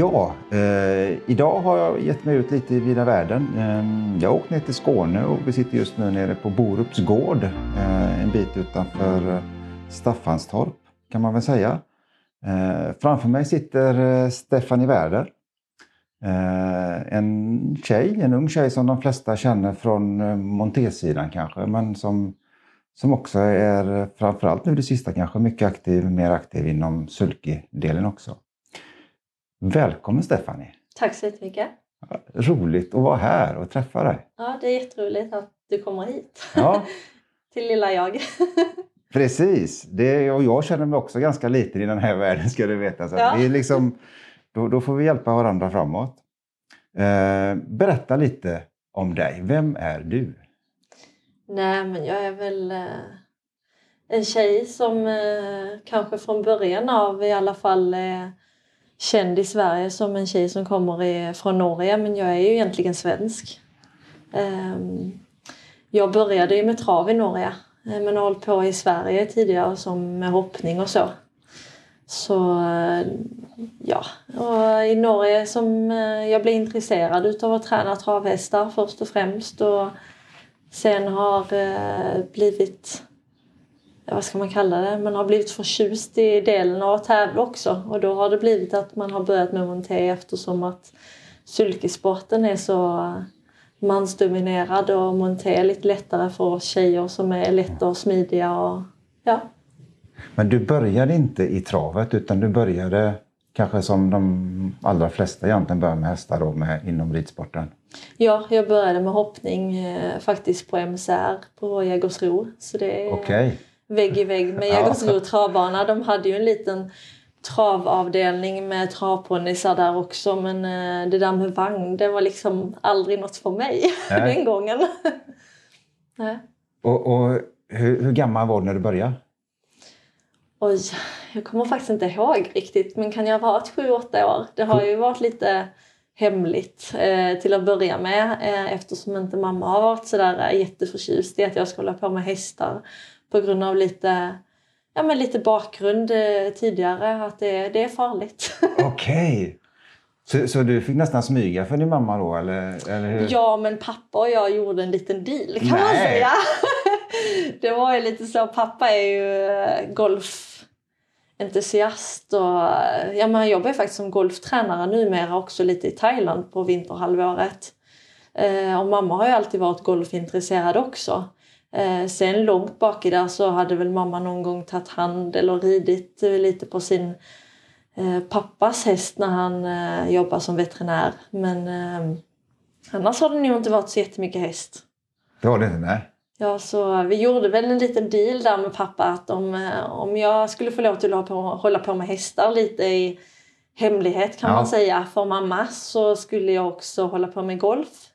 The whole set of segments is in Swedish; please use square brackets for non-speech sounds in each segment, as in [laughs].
Ja, eh, idag har jag gett mig ut lite i vida världen. Eh, jag har åkt ner till Skåne och vi sitter just nu nere på Borups gård. Eh, en bit utanför eh, Staffanstorp kan man väl säga. Eh, framför mig sitter eh, Stefanie Werder. Eh, en tjej, en ung tjej som de flesta känner från eh, Montesidan kanske, men som, som också är eh, framförallt nu det sista kanske mycket aktiv, mer aktiv inom sulky-delen också. Välkommen Stefanie! Tack så jättemycket. Roligt att vara här och träffa dig. Ja, det är jätteroligt att du kommer hit. Ja, [laughs] Till lilla jag. [laughs] precis. Det, och jag känner mig också ganska liten i den här [laughs] världen ska du veta. Så Ja. vi är liksom, då, då får vi hjälpa varandra framåt. Eh, berätta lite om dig. Vem är du? Nej, men jag är väl eh, en tjej som eh, kanske från början av i alla fall känd i Sverige som en tjej som kommer från Norge. Men jag är ju egentligen svensk. Ehm, jag började ju med trav i Norge eh, men har hållit på i Sverige tidigare som med hoppning och så. Så eh, ja, och i Norge som eh, jag blev intresserad utav att träna travhästar först och främst. Och sen har blivit, vad ska man kalla det, man har blivit förtjust i delen av att tävla också. Och då har det blivit att man har börjat med monté eftersom att sulkesporten är så eh, mansdominerad och monté är lite lättare för oss tjejer som är lätta och smidiga och ja. Men du började inte i travet utan du började kanske som de allra flesta egentligen börjar med hästar då, med, inom ridsporten. Ja, jag började med hoppning eh, faktiskt på MCR på Jägersro. Så det är Okej. Vägg i vägg med Ja. Jägersro travbana. De hade ju en liten travavdelning med travponnysar där också men eh, det där med vagn det var liksom aldrig något för mig [laughs] Nej. den gången. Nej. Och, och hur, hur gammal var du när du började? Oj, jag kommer faktiskt inte ihåg riktigt men kan jag ha varit sju, åtta år? Det har ju varit lite hemligt eh, till att börja med eh, eftersom inte mamma har varit sådär eh, jätteförtjust i att jag ska hålla på med hästar på grund av lite, ja, men lite bakgrund eh, tidigare att det, det är farligt. [laughs] Okej. Så, så du fick nästan smyga för din mamma då eller? eller hur? ja men pappa och jag gjorde en liten deal kan man Nej. säga. [laughs] det var ju lite så, pappa är ju eh, golfentusiast och eh, ja, men han jobbar ju faktiskt som golftränare numera också lite i Thailand på vinterhalvåret. Eh, och mamma har ju alltid varit golfintresserad också. Eh, sen långt bak i där så hade väl mamma någon gång tagit hand eller ridit eh, lite på sin eh, pappas häst när han eh, jobbar som veterinär. Men eh, annars har det nog inte varit så jättemycket häst. Det var det inte? Nej. Ja, så vi gjorde väl en liten deal där med pappa att om, eh, om jag skulle få lov till att hålla på med hästar lite i hemlighet kan Ja. man säga för mamma så skulle jag också hålla på med golf.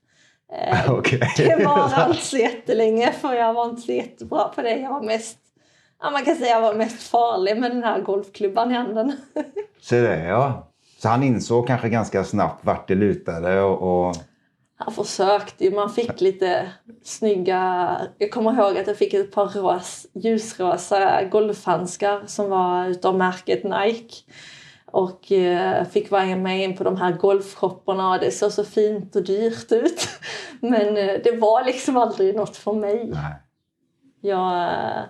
Eh, [laughs] Okej. det var [laughs] inte så jättelänge för jag var inte så jättebra på det. Jag var mest, ja, man kan säga jag var mest farlig med den här golfklubban i handen. [laughs] Så det, ja. Så han insåg kanske ganska snabbt vart det lutade och... och... Han försökte ju, man fick lite snygga... Jag kommer ihåg att jag fick ett par ros, ljusrosa golfhandskar som var utav märket Nike. Och eh, fick vara med in på de här golfshopparna och det såg så fint och dyrt ut. [laughs] Men eh, det var liksom aldrig något för mig. Nej. Jag, eh,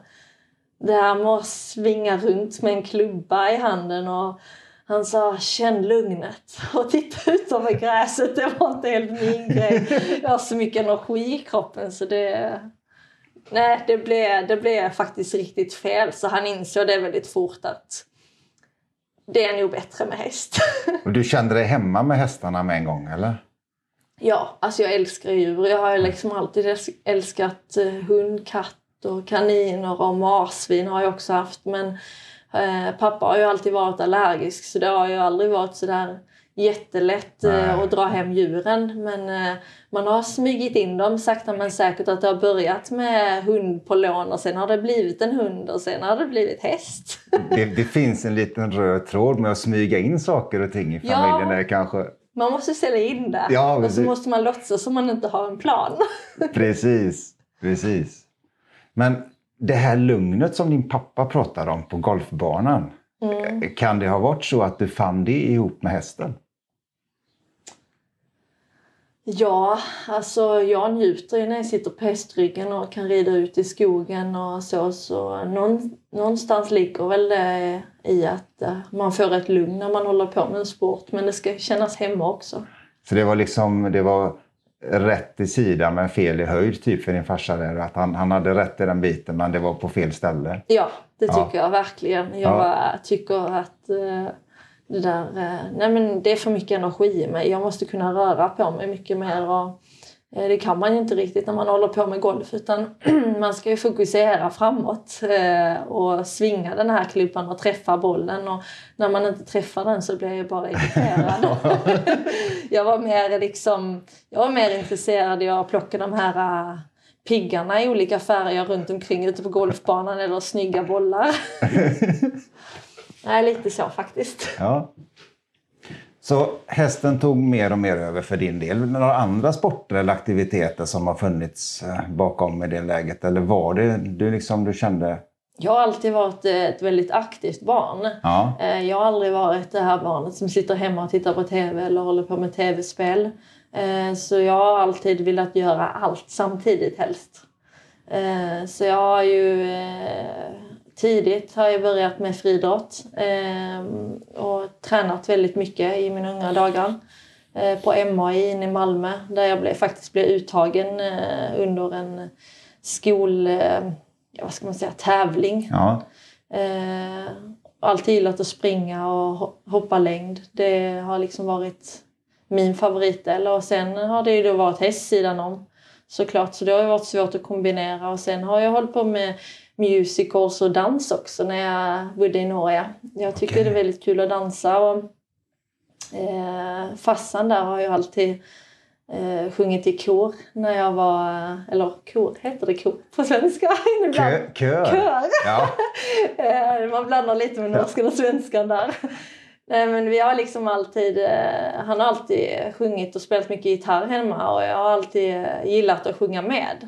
det här med att svinga runt med en klubba i handen och han sa känn lugnet och titta ut över gräset. Det var inte helt min [laughs] grej. Jag har så mycket energi i kroppen så det... Nej, det blev, det blev faktiskt riktigt fel. Så han insåg det väldigt fort att det är nog bättre med häst. [laughs] Och du kände dig hemma med hästarna med en gång eller? Ja, alltså jag älskar djur. Jag har ju liksom alltid äls- älskat eh, hund, katt och kaniner och marsvin har jag också haft. Men eh, pappa har ju alltid varit allergisk så det har ju aldrig varit sådär jättelätt eh, Nej. att dra hem djuren. Men eh, man har smugit in dem sakta men säkert att det har börjat med hund på lån och sen har det blivit en hund och sen har det blivit häst. [laughs] Det, det finns en liten röd tråd med att smyga in saker och ting i Ja. familjen. Där kanske... Man måste ställa in det Ja, och så måste man låtsas som man inte har en plan. [laughs] Precis, precis. Men det här lugnet som din pappa pratar om på golfbanan. Mm. Kan det ha varit så att du fann det ihop med hästen? Ja, alltså jag njuter ju när jag sitter på hästryggen och kan rida ut i skogen och så. Så någonstans ligger väl det i att eh, man får ett lugn när man håller på med en sport. Men det ska kännas hemma också. Så det var liksom, det var rätt i sidan men fel i höjd typ för din farsa där? Att han, han hade rätt i den biten men det var på fel ställe? Ja, det tycker ja. jag verkligen. Jag ja. tycker att eh, det där, eh, nej men det är för mycket energi i mig. Jag måste kunna röra på mig mycket mer. Och, eh, det kan man ju inte riktigt när man håller på med golf utan [clears throat] man ska ju fokusera framåt eh, och svinga den här klubban och träffa bollen. Och när man inte träffar den så blir jag bara irriterad. [laughs] [laughs] jag, var mer liksom, jag var mer intresserad av att plocka de här piggarna i olika färger runt omkring ute på golfbanan eller snygga bollar. [laughs] Nej, lite så faktiskt. Ja. Så hästen tog mer och mer över för din del. Några andra sporter eller aktiviteter som har funnits eh, bakom i det läget? Eller var det du, liksom, du kände? Jag har alltid varit ett väldigt aktivt barn. Ja. Eh, jag har aldrig varit det här barnet som sitter hemma och tittar på tv eller håller på med tv-spel. Eh, så jag har alltid velat göra allt samtidigt helst. Så jag har ju tidigt har jag börjat med friidrott eh, och tränat väldigt mycket i mina unga dagar. Eh, på MAI inne i Malmö där jag blev, faktiskt blev uttagen eh, under en skol... Eh, vad ska man säga? Tävling. Ja. Alltid gillat att springa och hoppa längd. Det har liksom varit min favoritdel och sen har det ju då varit hästsidan om såklart. Så det har varit svårt att kombinera och sen har jag hållit på med musicals och dans också när jag bodde i Norge. Jag tycker okay. det är väldigt kul att dansa. Och, eh, farsan där har ju alltid eh, sjungit i kor när jag var... Eller kor, heter det kor på svenska? [laughs] Kör. Kör. kör. Ja. [laughs] Eh, man blandar lite med norskan och svenskan där. Nej, men vi har liksom alltid, eh, han har alltid sjungit och spelat mycket gitarr hemma och jag har alltid eh, gillat att sjunga med.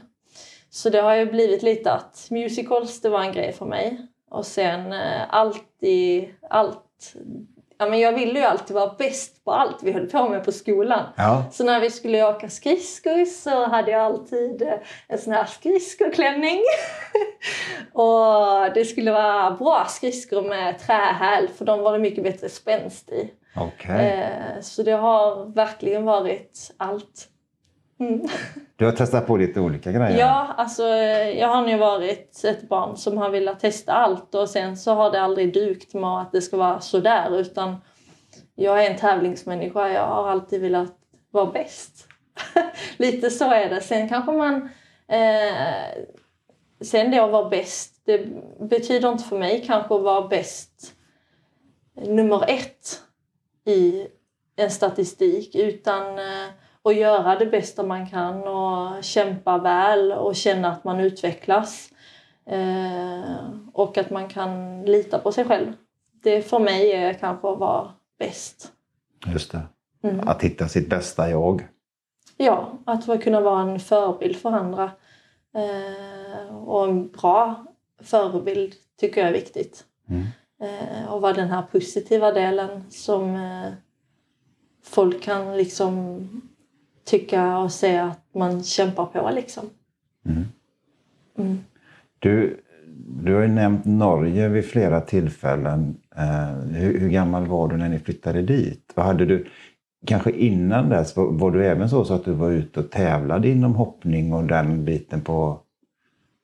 Så det har ju blivit lite att musicals, det var en grej för mig. Och sen eh, alltid, allt. Ja, men jag ville ju alltid vara bäst på allt vi höll på med på skolan. Ja. Så när vi skulle åka skridskor så hade jag alltid eh, en sån här skridskoklänning. [laughs] och det skulle vara bra skridskor med trähäl för de var det mycket bättre spänst i. Okay. Eh, så det har verkligen varit allt. Mm. Du har testat på lite olika grejer? Ja, alltså jag har nu varit ett barn som har velat testa allt och sen så har det aldrig dukt med att det ska vara sådär utan jag är en tävlingsmänniska. Jag har alltid velat vara bäst. [laughs] lite så är det. Sen kanske man... Eh, sen det att vara bäst, det betyder inte för mig kanske att vara bäst nummer ett i en statistik utan eh, och göra det bästa man kan och kämpa väl och känna att man utvecklas. Eh, och att man kan lita på sig själv. Det för mig är kanske att vara bäst. Just det. Mm. Att hitta sitt bästa jag. Ja, att kunna vara en förebild för andra. Eh, och en bra förebild tycker jag är viktigt. Mm. Eh, och vara den här positiva delen som eh, folk kan liksom tycka och se att man kämpar på liksom. Mm. Mm. Du, du har ju nämnt Norge vid flera tillfällen. Eh, hur, hur, gammal var du när ni flyttade dit? Vad hade du, kanske innan dess, var, var, du även så, så att du var ute och tävlade inom hoppning och den biten på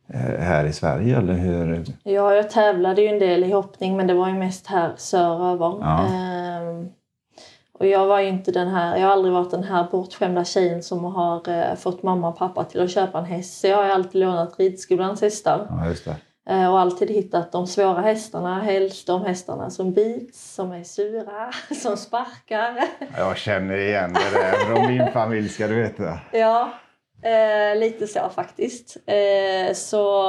eh, här i Sverige eller hur? Ja, jag tävlade ju en del i hoppning men det var ju mest här söderöver. Ja. Eh, och jag var inte den här, jag har aldrig varit den här bortskämda tjejen som har eh, fått mamma och pappa till att köpa en häst. Så jag har alltid lånat ridskolans hästar. Ja. Eh, och alltid hittat de svåra hästarna, helst de hästarna som bits, som är sura, [laughs] som sparkar. Jag känner igen det där från min familj ska du veta. Ja, Eh, lite så faktiskt. Eh, så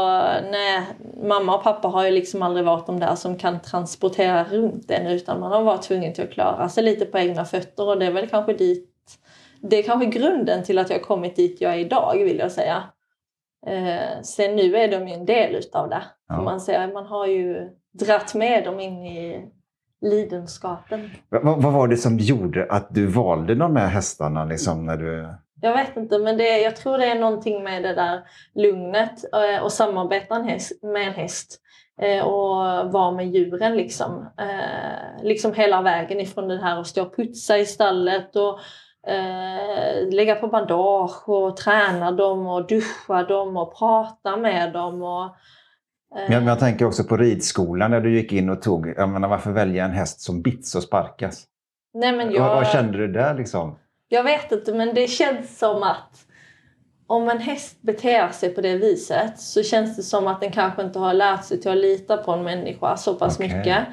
nej, mamma och pappa har ju liksom aldrig varit de där som kan transportera runt en utan man har varit tvungen till att klara sig lite på egna fötter och det är väl kanske dit det är kanske grunden till att jag kommit dit jag är idag vill jag säga. Eh, sen nu är de ju en del utav det. Ja. Man, säger, man har ju dratt med dem in i lidenskapen. Vad, vad var det som gjorde att du valde de här hästarna liksom, när du Jag vet inte, men det, jag tror det är någonting med det där lugnet eh, och samarbeta med en häst eh, och vara med djuren liksom. Eh, liksom hela vägen ifrån det här att stå och putsa i stallet och lägga på bandage och träna dem och duscha dem och prata med dem. Och, men jag tänker också på ridskolan där du gick in och tog, jag menar, varför välja en häst som bits och sparkas? Nej, men jag... vad, vad kände du där liksom? Jag vet inte, men det känns som att om en häst beter sig på det viset så känns det som att den kanske inte har lärt sig till att lita på en människa så pass okay. mycket.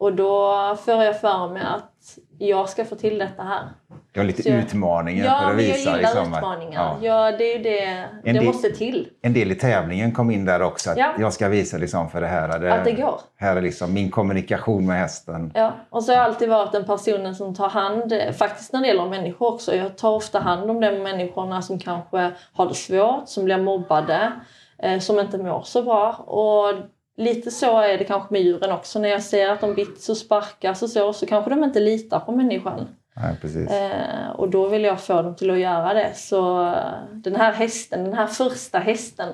Och då får jag för mig att jag ska få till detta här. Du har lite jag, utmaningar ja, för att visa. Ja, jag gillar liksom, utmaningar. Ja. ja. det är ju det. En det del, måste till. En del i tävlingen kom in där också. Att ja. Jag ska visa liksom för det här. Det, att det går. Här är liksom min kommunikation med hästen. Ja, och så har jag alltid varit den personen som tar hand, faktiskt när det gäller människor också. Jag tar ofta hand om de människorna som kanske har det svårt, som blir mobbade, eh, som inte mår så bra. Och lite så är det kanske med djuren också. När jag ser att de bits och sparkas och så, så kanske de inte litar på människan. Nej, precis. Eh, och då vill jag få dem till att göra det. Så eh, den här hästen, den här första hästen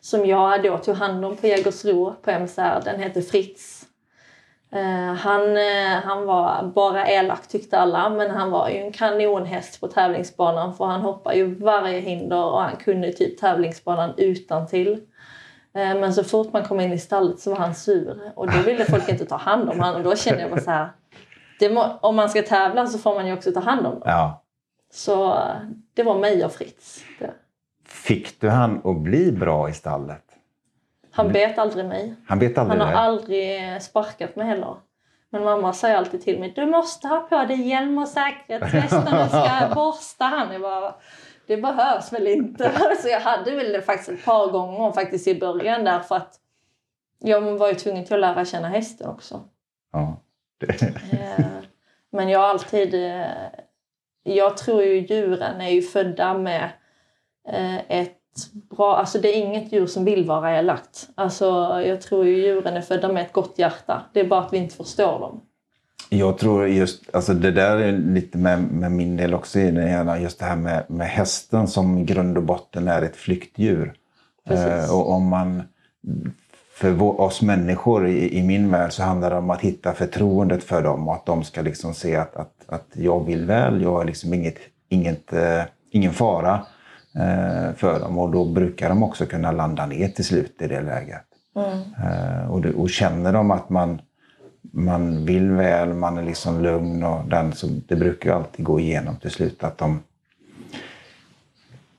som jag då tog hand om på Jägersro på MSR, den heter Fritz. Eh, han, eh, han var bara elak tyckte alla, men han var ju en kanonhäst på tävlingsbanan för han hoppade ju varje hinder och han kunde typ tävlingsbanan utan till. Eh, men så fort man kom in i stallet så var han sur och då ville folk inte ta hand om honom och då kände jag bara så här, må, om man ska tävla så får man ju också ta hand om dem. Ja. Så det var mig och Fritz. Det. Fick du han att bli bra i stallet? Han bet aldrig mig. Han bet aldrig Han har dig. aldrig sparkat mig heller. Men mamma säger alltid till mig, du måste ha på dig hjälm och säkerhetsväst när du ska borsta han. Jag bara, det behövs väl inte. [laughs] Så jag hade väl det faktiskt ett par gånger faktiskt i början där för att jag var ju tvungen till att lära känna hästen också. Ja. Eh, men jag har alltid... Eh, jag tror ju djuren är ju födda med eh, ett bra... Alltså det är inget djur som vill vara elakt. Alltså jag tror ju djuren är födda med ett gott hjärta. Det är bara att vi inte förstår dem. Jag tror just, alltså det där är lite med, med min del också i det hela, just det här med, med hästen som i grund och botten är ett flyktdjur. Eh, och om man, för oss människor i, i, min värld så handlar det om att hitta förtroendet för dem och att de ska liksom se att, att, att jag vill väl, jag är liksom inget, inget, eh, ingen fara eh, för dem och då brukar de också kunna landa ner till slut i det läget. Mm. Eh, och, det, och känner de att man man vill väl, man är liksom lugn och den, så det brukar ju alltid gå igenom till slut att de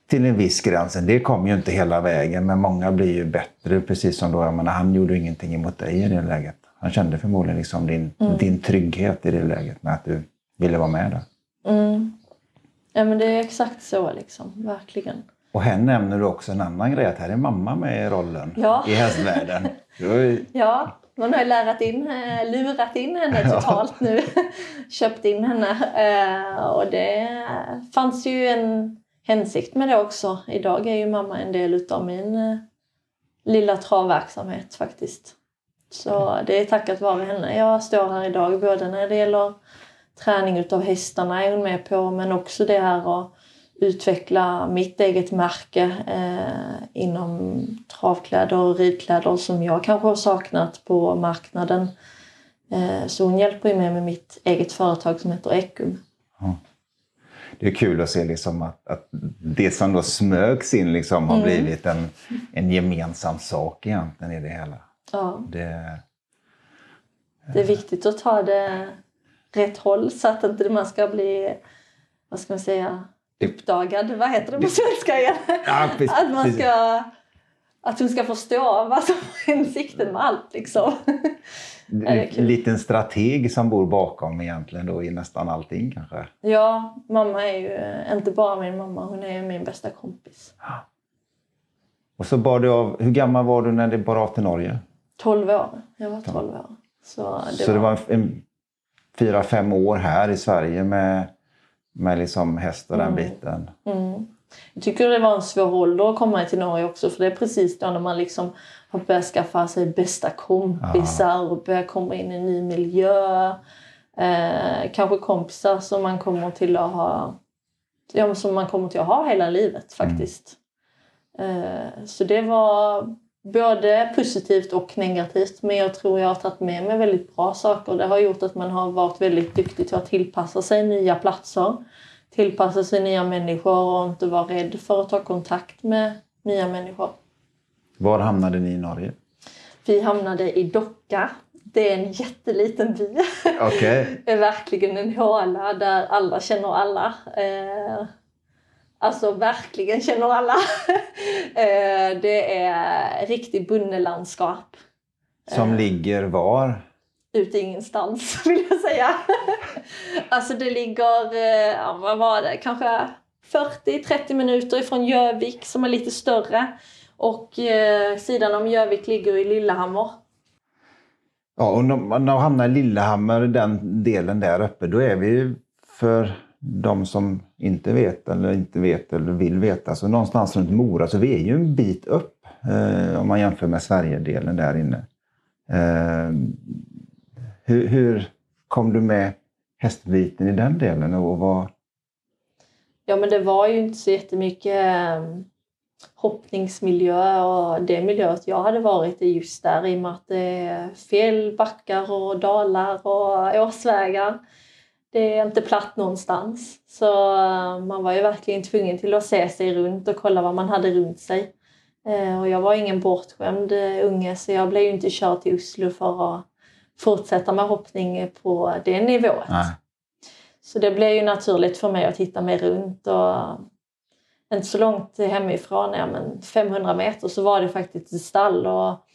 till en viss gräns. Det kommer ju inte hela vägen, men många blir ju bättre. Precis som då, jag menar, han gjorde ingenting emot dig i det läget. Han kände förmodligen liksom din, mm. din trygghet i det läget med att du ville vara med där. Mm. Ja men det är exakt så liksom, verkligen. Och här nämner du också en annan grej, att här är mamma med i rollen ja. i hästvärlden. [laughs] ja, man har ju lärat in, lurat in henne totalt nu. [laughs] Köpt in henne. Eh, och det fanns ju en hänsikt med det också. Idag är ju mamma en del utav min eh, lilla travverksamhet faktiskt. Så det är tack vare henne jag står här idag. Både när det gäller träning utav hästarna är hon med på men också det här att utveckla mitt eget märke eh, inom travkläder och ridkläder som jag kanske har saknat på marknaden. Eh, så hon hjälper mig med mitt eget företag som heter Ekum. Det är kul att se liksom att, att det som då smögs in liksom har mm. blivit en, en gemensam sak egentligen i det hela. Ja. Det, det är viktigt att ta det rätt håll så att inte man ska bli, vad ska man säga, uppdagad, vad heter det på svenska igen? Ja, att man ska att hon ska förstå vad som är sikten med allt. Liksom. En liten strateg som bor bakom egentligen då i nästan allting kanske? Ja, mamma är ju inte bara min mamma, hon är min bästa kompis. Och så bar du av, hur gammal var du när det bar av till Norge? 12 år. Jag var 12 år. Så det så var, det var en, fyra, fem år här i Sverige med med liksom häst och den mm. biten. Mm. Jag tycker det var en svår ålder att komma till Norge också för det är precis då när man liksom har börjat skaffa sig bästa kompisar ja. och börjar komma in i en ny miljö. Eh, kanske kompisar som man kommer till att ha ja, som man kommer till att ha hela livet faktiskt. Mm. Så det var både positivt och negativt. Men jag tror jag har tagit med mig väldigt bra saker. Det har gjort att man har varit väldigt duktig till att tillpassa sig nya platser. Tillpassa sig nya människor och inte vara rädd för att ta kontakt med nya människor. Var hamnade ni i Norge? Vi hamnade i Docka. Det är en jätteliten by. Okay. [laughs] det är verkligen en håla där alla känner alla. Alltså verkligen känner alla. [laughs] Eh, det är riktigt bundelandskap. Som eh. ligger var? Ute ingenstans [laughs] vill jag säga. [laughs] alltså det ligger, eh, ja, vad var det, kanske 40-30 minuter ifrån Jövik som är lite större. Och eh, sidan om Jövik ligger i Lillehammer. Ja, och när man hamnar i Lillehammer, den delen där uppe, då är vi för de som inte vet eller inte vet eller vill veta, så någonstans runt Mora, så vi är ju en bit upp eh, om man jämför med Sverigedelen där inne. Eh, hur, hur, kom du med hästbiten i den delen? Och vad... Ja, men det var ju inte så jättemycket eh, hoppningsmiljö och det miljöet jag hade varit i just där i och med att det är fel backar och dalar och årsvägar det är inte platt någonstans. Så eh, man var ju verkligen tvungen till att se sig runt och kolla vad man hade runt sig. Eh, och jag var ingen bortskämd eh, unge så jag blev ju inte körd till Oslo för att fortsätta med hoppning på det nivået. Nej. Så det blev ju naturligt för mig att titta mig runt och inte så långt hemifrån, ja, men 500 meter, så var det faktiskt ett stall. Och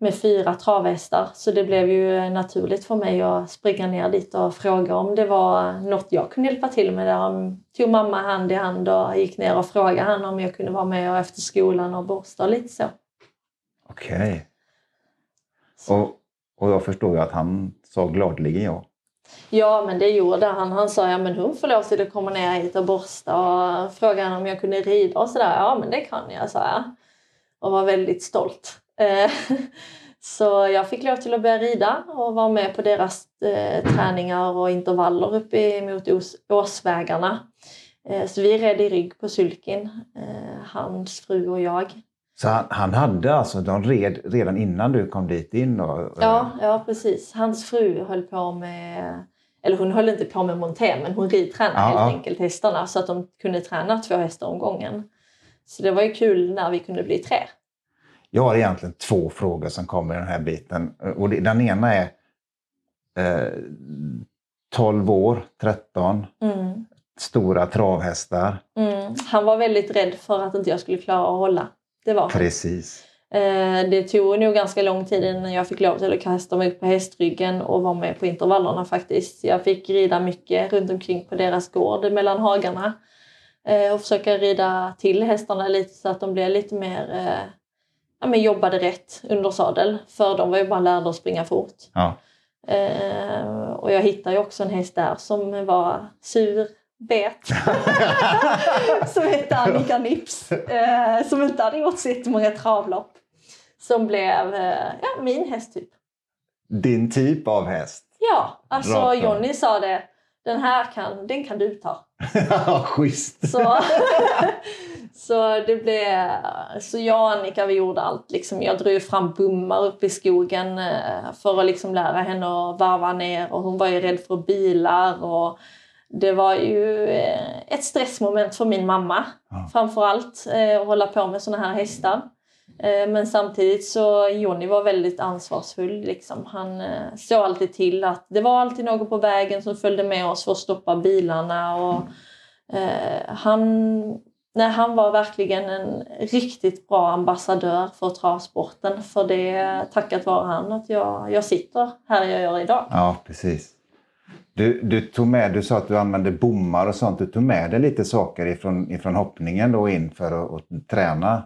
med fyra travhästar. Så det blev ju naturligt för mig att springa ner dit och fråga om det var något jag kunde hjälpa till med. Där tog mamma hand i hand och gick ner och frågade han om jag kunde vara med och efter skolan och borsta och lite så. Okej. Okay. Och, och jag förstår ju att han sa gladeligen ja. Ja, men det gjorde han. Han sa ja men hon får lov till att komma ner hit och borsta och frågade om jag kunde rida och sådär. Ja men det kan jag, sa jag. Och var väldigt stolt. Eh, [laughs] så jag fick lov till att börja rida och vara med på deras eh, träningar och intervaller uppe mot Ås, Åsvägarna. Eh, så vi red i rygg på sulkin, hans fru och jag. Så han, han, hade alltså, de red redan innan du kom dit in? Och, ja, ja, precis. Hans fru höll på med eller hon höll inte på med monté men hon ridtränade ja, helt enkelt hästarna så att de kunde träna två hästar om gången. Så det var ju kul när vi kunde bli tre. Jag har egentligen två frågor som kommer i den här biten. Och den ena är eh, 12 år, 13, mm. stora travhästar. Mm. Han var väldigt rädd för att inte jag skulle klara att hålla. Det var Precis. Eh, det tog nog ganska lång tid innan jag fick lov till att kasta mig upp på hästryggen och vara med på intervallerna faktiskt. Jag fick rida mycket runt omkring på deras gård mellan hagarna eh, och försöka rida till hästarna lite så att de blev lite mer eh, ja, men jobbade rätt under sadel. För de var ju bara lärda att springa fort. Ja. Eh, och jag hittade ju också en häst där som var sur, bet. [laughs] som hette Annika Nips. Eh, som inte hade gjort så jättemånga travlopp. Som blev eh, ja, min häst typ. Din typ av häst? Ja, alltså Jonny sa det. Den här kan, den kan du ta. [laughs] Schysst! Så, [laughs] så, det blev, så jag och Annika vi gjorde allt. Liksom. Jag drog fram bummar upp i skogen eh, för att liksom lära henne att varva ner. Och hon var ju rädd för bilar. Och det var ju eh, ett stressmoment för min mamma ja. framför allt. Eh, att hålla på med såna här hästar. Men samtidigt så Jonny var väldigt ansvarsfull. Liksom. Han såg alltid till att det var alltid någon på vägen som följde med oss för att stoppa bilarna. Och, han nej, han var verkligen en riktigt bra ambassadör för travsporten. För det är tackat vare han att jag, jag sitter här jag gör idag. Ja, precis. Du, du, tog med, du sa att du använde bommar och sånt. Du tog med dig lite saker ifrån, ifrån hoppningen då in för att, att träna?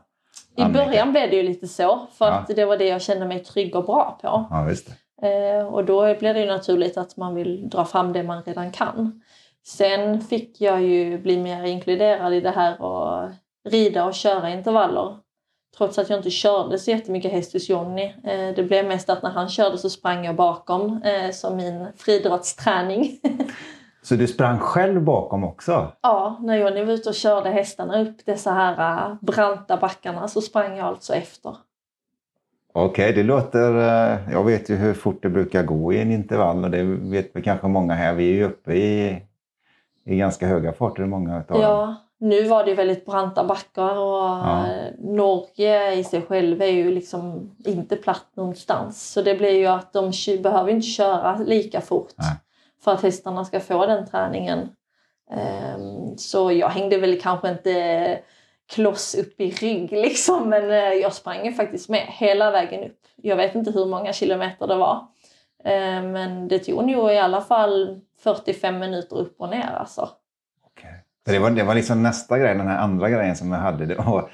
I början blev det ju lite så, för ja. att det var det jag kände mig trygg och bra på. Ja. Eh, och då blir det ju naturligt att man vill dra fram det man redan kan. Sen fick jag ju bli mer inkluderad i det här och rida och köra intervaller. Trots att jag inte körde så jättemycket häst hos Jonny. Eh, det blev mest att när han körde så sprang jag bakom eh, som min friidrottsträning. [laughs] Så du sprang själv bakom också? Ja, när Johnny var ute och körde hästarna upp dessa här äh, branta backarna så sprang jag alltså efter. Okej, det låter... eh, Jag vet ju hur fort det brukar gå i en intervall och det vet väl kanske många här. Vi är ju uppe i, i ganska höga farter många utav dem. Ja, nu var det väldigt branta backar och Ja. äh, Norge i sig själv är ju liksom inte platt någonstans. Så det blir ju att de behöver inte köra lika fort Nej. för att hästarna ska få den träningen. Ehm, Så jag hängde väl kanske inte kloss upp i rygg liksom [laughs] men eh, jag sprang ju faktiskt med hela vägen upp. Jag vet inte hur många kilometer det var. Eh, Men det tog nog i alla fall 45 minuter upp och ner alltså. Så Det var, det var liksom nästa grej, den här andra grejen som jag hade. Det var,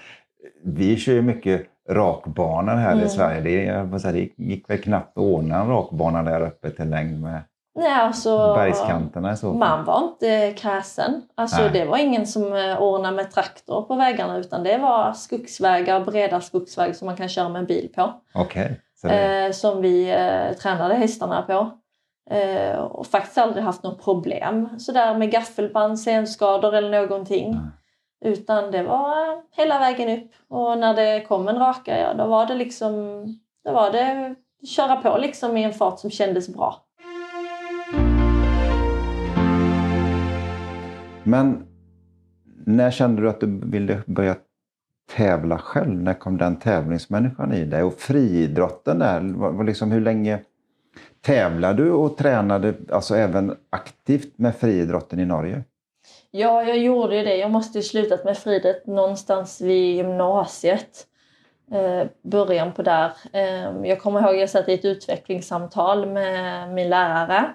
vi kör ju mycket rakbanor här Mm. i Sverige. Det, säga, det gick väl knappt att ordna en rakbana där uppe till längd med Nej, alltså, bergskanterna så. Man var inte kräsen. Alltså, Nej. det var ingen som eh, ordnade med traktor på vägarna utan det var skogsvägar, breda skogsvägar som man kan köra med en bil på. Så det, Eh, som vi eh, tränade hästarna på. Eh, och faktiskt aldrig haft något problem sådär med gaffelband, senskador eller någonting. Nej. Utan det var eh, hela vägen upp. Och när det kom en raka, ja då var det liksom, då var det köra på liksom i en fart som kändes bra. Men när kände du att du ville börja tävla själv? När kom den tävlingsmänniskan i dig? Och friidrotten där, var, var liksom, hur länge tävlade du och tränade alltså även aktivt med friidrotten i Norge? Ja, jag gjorde ju det. Jag måste ju slutat med friidrott någonstans vid gymnasiet. Eh, början på där. Eh, jag kommer ihåg att jag satt i ett utvecklingssamtal med min lärare.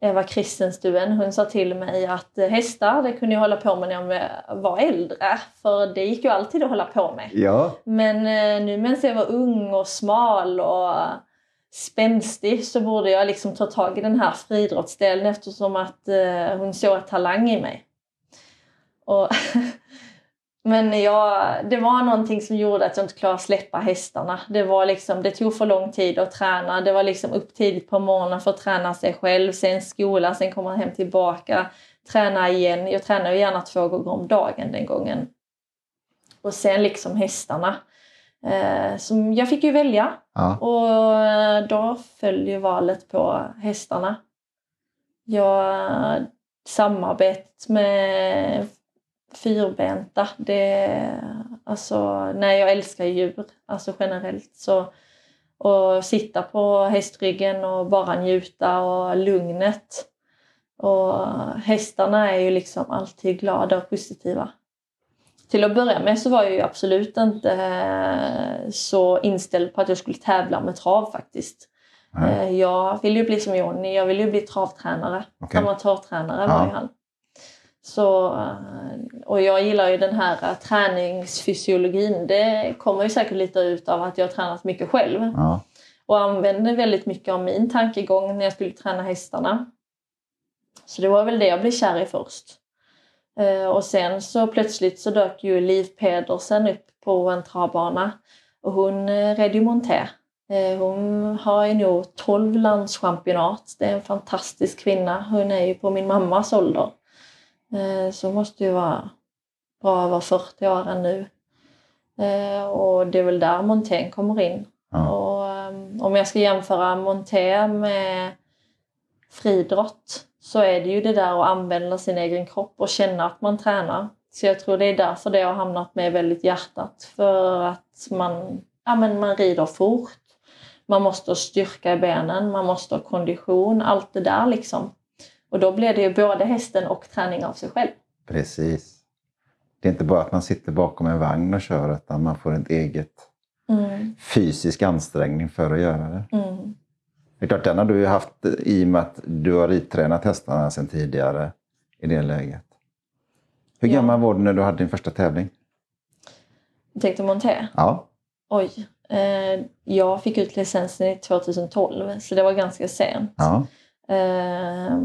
Eva Kristenstuen. Hon sa till mig att eh, hästar, det kunde jag hålla på med när jag var äldre. För det gick ju alltid att hålla på med. Ja. Men eh, nu medan jag var ung och smal och spänstig så borde jag liksom ta tag i den här friidrottsdelen eftersom att eh, hon såg talang i mig. Och [laughs] Men jag, det var någonting som gjorde att jag inte klarade att släppa hästarna. Det, var liksom, det tog för lång tid att träna. Det var liksom upp tidigt på morgonen för att träna sig själv, sen skola, sen komma hem tillbaka, träna igen. Jag tränade ju gärna två gånger om dagen den gången. Och sen liksom hästarna. Eh, som jag fick ju välja ja. och eh, då föll ju valet på hästarna. Jag samarbetat med fyrbenta. Det, alltså, nej, jag älskar djur alltså generellt. Så, och sitta på hästryggen och bara njuta och lugnet. Och hästarna är ju liksom alltid glada och positiva. Till att börja med så var jag ju absolut inte eh, så inställd på att jag skulle tävla med trav faktiskt. Eh, Jag ville ju bli som Jonny, jag ville ju bli travtränare. Okej. Amatörtränare var ju han. Så, eh, och jag gillar ju den här träningsfysiologin. Det kommer ju säkert lite ut av att jag har tränat mycket själv. Ja. Och använde väldigt mycket av min tankegång när jag skulle träna hästarna. Så det var väl det jag blev kär i först. Eh, Och sen så plötsligt så dök ju Liv Pedersen upp på en travbana. Och hon eh, red ju monté. Eh, Hon har ju nog 12 landschampionat. Det är en fantastisk kvinna. Hon är ju på min mammas ålder. Så hon måste ju vara bra över 40 år ännu. Och det är väl där montén kommer in. Ja. Och, um, om jag ska jämföra monté med friidrott så är det ju det där att använda sin egen kropp och känna att man tränar. Så jag tror det är därför det har hamnat med väldigt hjärtat. För att man, ja, men man rider fort, man måste ha styrka i benen, man måste ha kondition, allt det där liksom. Och då blir det ju både hästen och träning av sig själv. Precis. Det är inte bara att man sitter bakom en vagn och kör utan man får ett eget Mm, fysisk ansträngning för att göra det. mm. Det är klart, den har du ju haft i och med att du har ridtränat hästarna sedan tidigare i det läget. Hur Ja. gammal var du när du hade din första tävling? Jag tänkte monté. Ja. Oj. Eh, jag fick ut licensen i 2012 så det var ganska sent. ja. Eh,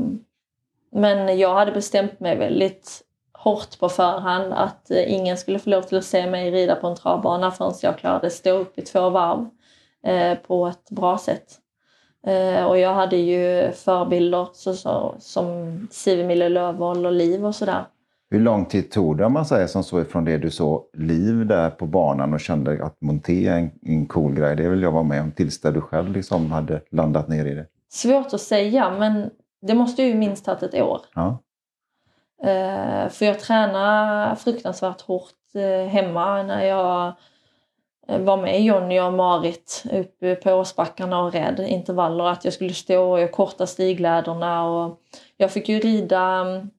men jag hade bestämt mig väldigt hårt på förhand att eh, ingen skulle få lov till att se mig rida på en travbana förrän jag klarade stå upp i två varv eh, på ett bra sätt. Eh, och jag hade ju förebilder så, så, som Siv Emilie Löfvold och Liv och sådär. Hur lång tid tog det om man säger som så ifrån det du såg Liv där på banan och kände att monté är en, en cool grej, det vill jag vara med om, tills där du själv liksom hade landat ner i det? Svårt att säga men det måste ju minst tagit ett år. Ja. Eh, för jag tränade fruktansvärt hårt eh, hemma när jag var med Jonny och Marit uppe på åsbackarna och red intervaller. Att jag skulle stå och korta stigläderna. Och jag fick ju rida mm,